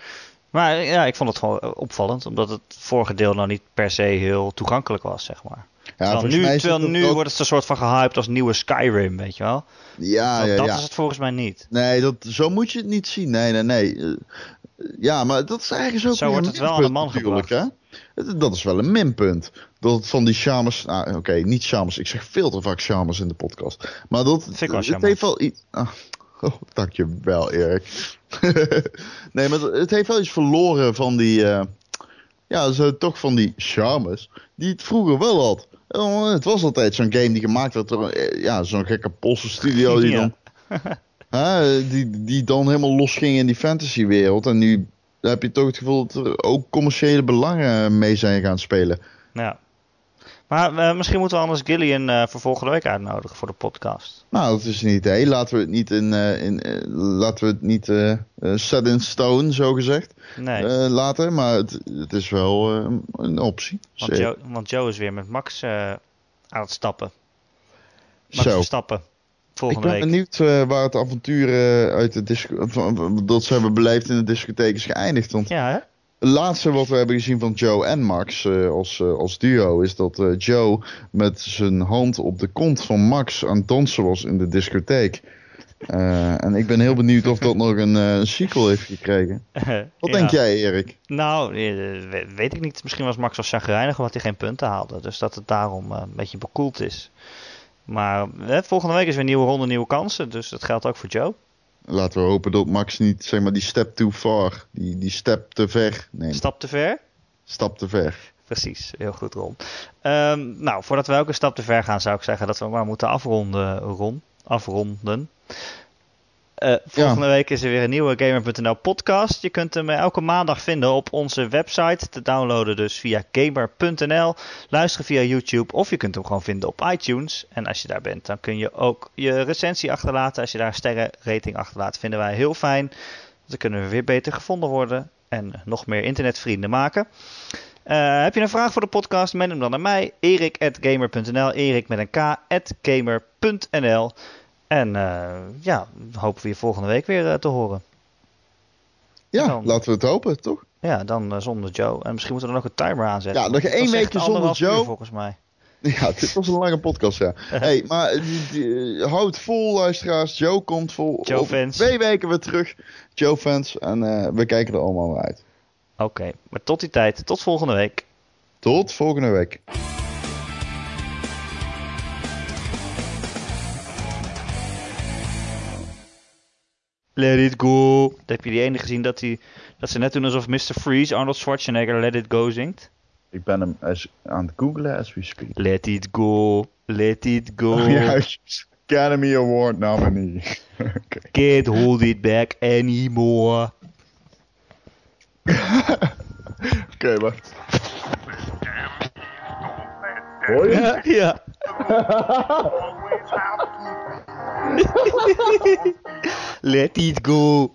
Maar ja, ik vond het gewoon opvallend, omdat het vorige deel nou niet per se heel toegankelijk was, zeg maar. Ja, mij nu, het terwijl nu ook- wordt het een soort van gehyped als nieuwe Skyrim, weet je wel? Ja, Want ja, dat ja. is het volgens mij niet. Nee, dat, zo moet je het niet zien. Nee, nee, nee. Eh, ja, maar dat is ergens ook Zo weer wordt het wel aan de man natuurlijk, hè? Dat is wel een minpunt. Dat het van die shamers... Nou, oké, niet shamers. Ik zeg veel te vaak shamers in de podcast. Maar dat... Vind ik wel het heeft wel iets... Ah, oh, dankjewel, Erik. nee, maar het heeft wel iets verloren van die... eh, ja, zo, toch van die charmes. Die het vroeger wel had. Eh, Het was altijd zo'n game die gemaakt werd door... eh, Ja, zo'n gekke Poolse studio die Ja. dan... Hè, die, die dan helemaal losging in die fantasywereld. En nu heb je toch het gevoel dat er ook commerciële belangen mee zijn gaan spelen. Ja. Maar eh, misschien moeten we anders Gillian eh, voor volgende week uitnodigen voor de podcast. Nou, dat is een idee. Laten we het niet in, eh, in laten we het niet set in stone, zo gezegd, Nee, laten. Maar het, het is wel een optie. want. Joe, want Joe is weer met Max aan het stappen. Max Zo. Verstappen. Ik Volgende ben week. benieuwd waar het avontuur uit de disco dat ze hebben beleefd in de discotheek is geëindigd. Want Ja, laatste wat we hebben gezien van Joe en Max eh, als, eh, als duo is dat eh, Joe met zijn hand op de kont van Max aan het dansen was in de discotheek. En ik ben heel benieuwd of dat nog een, sequel heeft gekregen. Wat Ja. denk jij, Erik? Nou, we- weet ik niet. Misschien was Max wel chagrijnig omdat hij geen punten haalde. Dus dat het daarom een beetje bekoeld is. Maar eh, volgende week is weer een nieuwe ronde, nieuwe kansen. Dus dat geldt ook voor Joe. Laten we hopen dat Max niet zeg maar die step too far, die, die step te ver neemt. Stap te ver? Stap te ver. Precies, heel goed Ron. Ehm, nou, voordat we een stap te ver gaan, zou ik zeggen dat we maar moeten afronden, Ron. Afronden. Eh, volgende week is er weer een nieuwe Gamer.nl podcast. Je kunt hem eh, elke maandag vinden op onze website. Te downloaden dus via Gamer.nl. Luisteren via YouTube of je kunt hem gewoon vinden op iTunes. En als je daar bent, dan kun je ook je recensie achterlaten. Als je daar een sterrenrating achterlaat, vinden wij heel fijn. Dan kunnen we weer beter gevonden worden en nog meer internetvrienden maken. Eh, heb je een vraag voor de podcast? Mail hem dan naar mij, erik.gamer.nl, erik met een k, at gamer.nl. En eh, ja, hopen we je volgende week weer eh, te horen. Ja, Dan- laten we het hopen, toch? Ja, dan eh, zonder Joe. En misschien moeten we er nog een timer aan zetten. Ja, nog één weekje zonder uur Joe. volgens mij. Ja, dit was een lange podcast, ja. hey, maar houd vol, luisteraars. Joe komt vol. Joe over fans. Twee weken weer terug. Joe fans. En we kijken er allemaal naar uit. Oké, maar tot die tijd. Tot volgende week. Tot volgende week. Let it go. Heb je die ene gezien dat, die, dat ze net doen alsof Mr. Freeze, Arnold Schwarzenegger, Let it go zingt? Ik ben hem as, aan het googlen as we speak. Let it go. Let it go. Oh, Academy Award nominee. Can't hold it back anymore. Oké, wacht. Hoor je? ja. Let it go.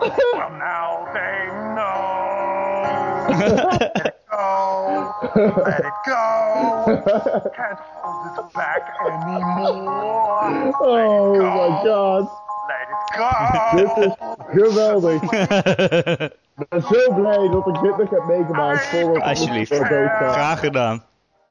Well, now they know. Let it go. Let it go. Can't hold it back anymore. Oh my god. Let it go. Dit is geweldig. Ik ben zo blij dat ik dit nog heb meegemaakt voordat Alsjeblieft. Graag gedaan.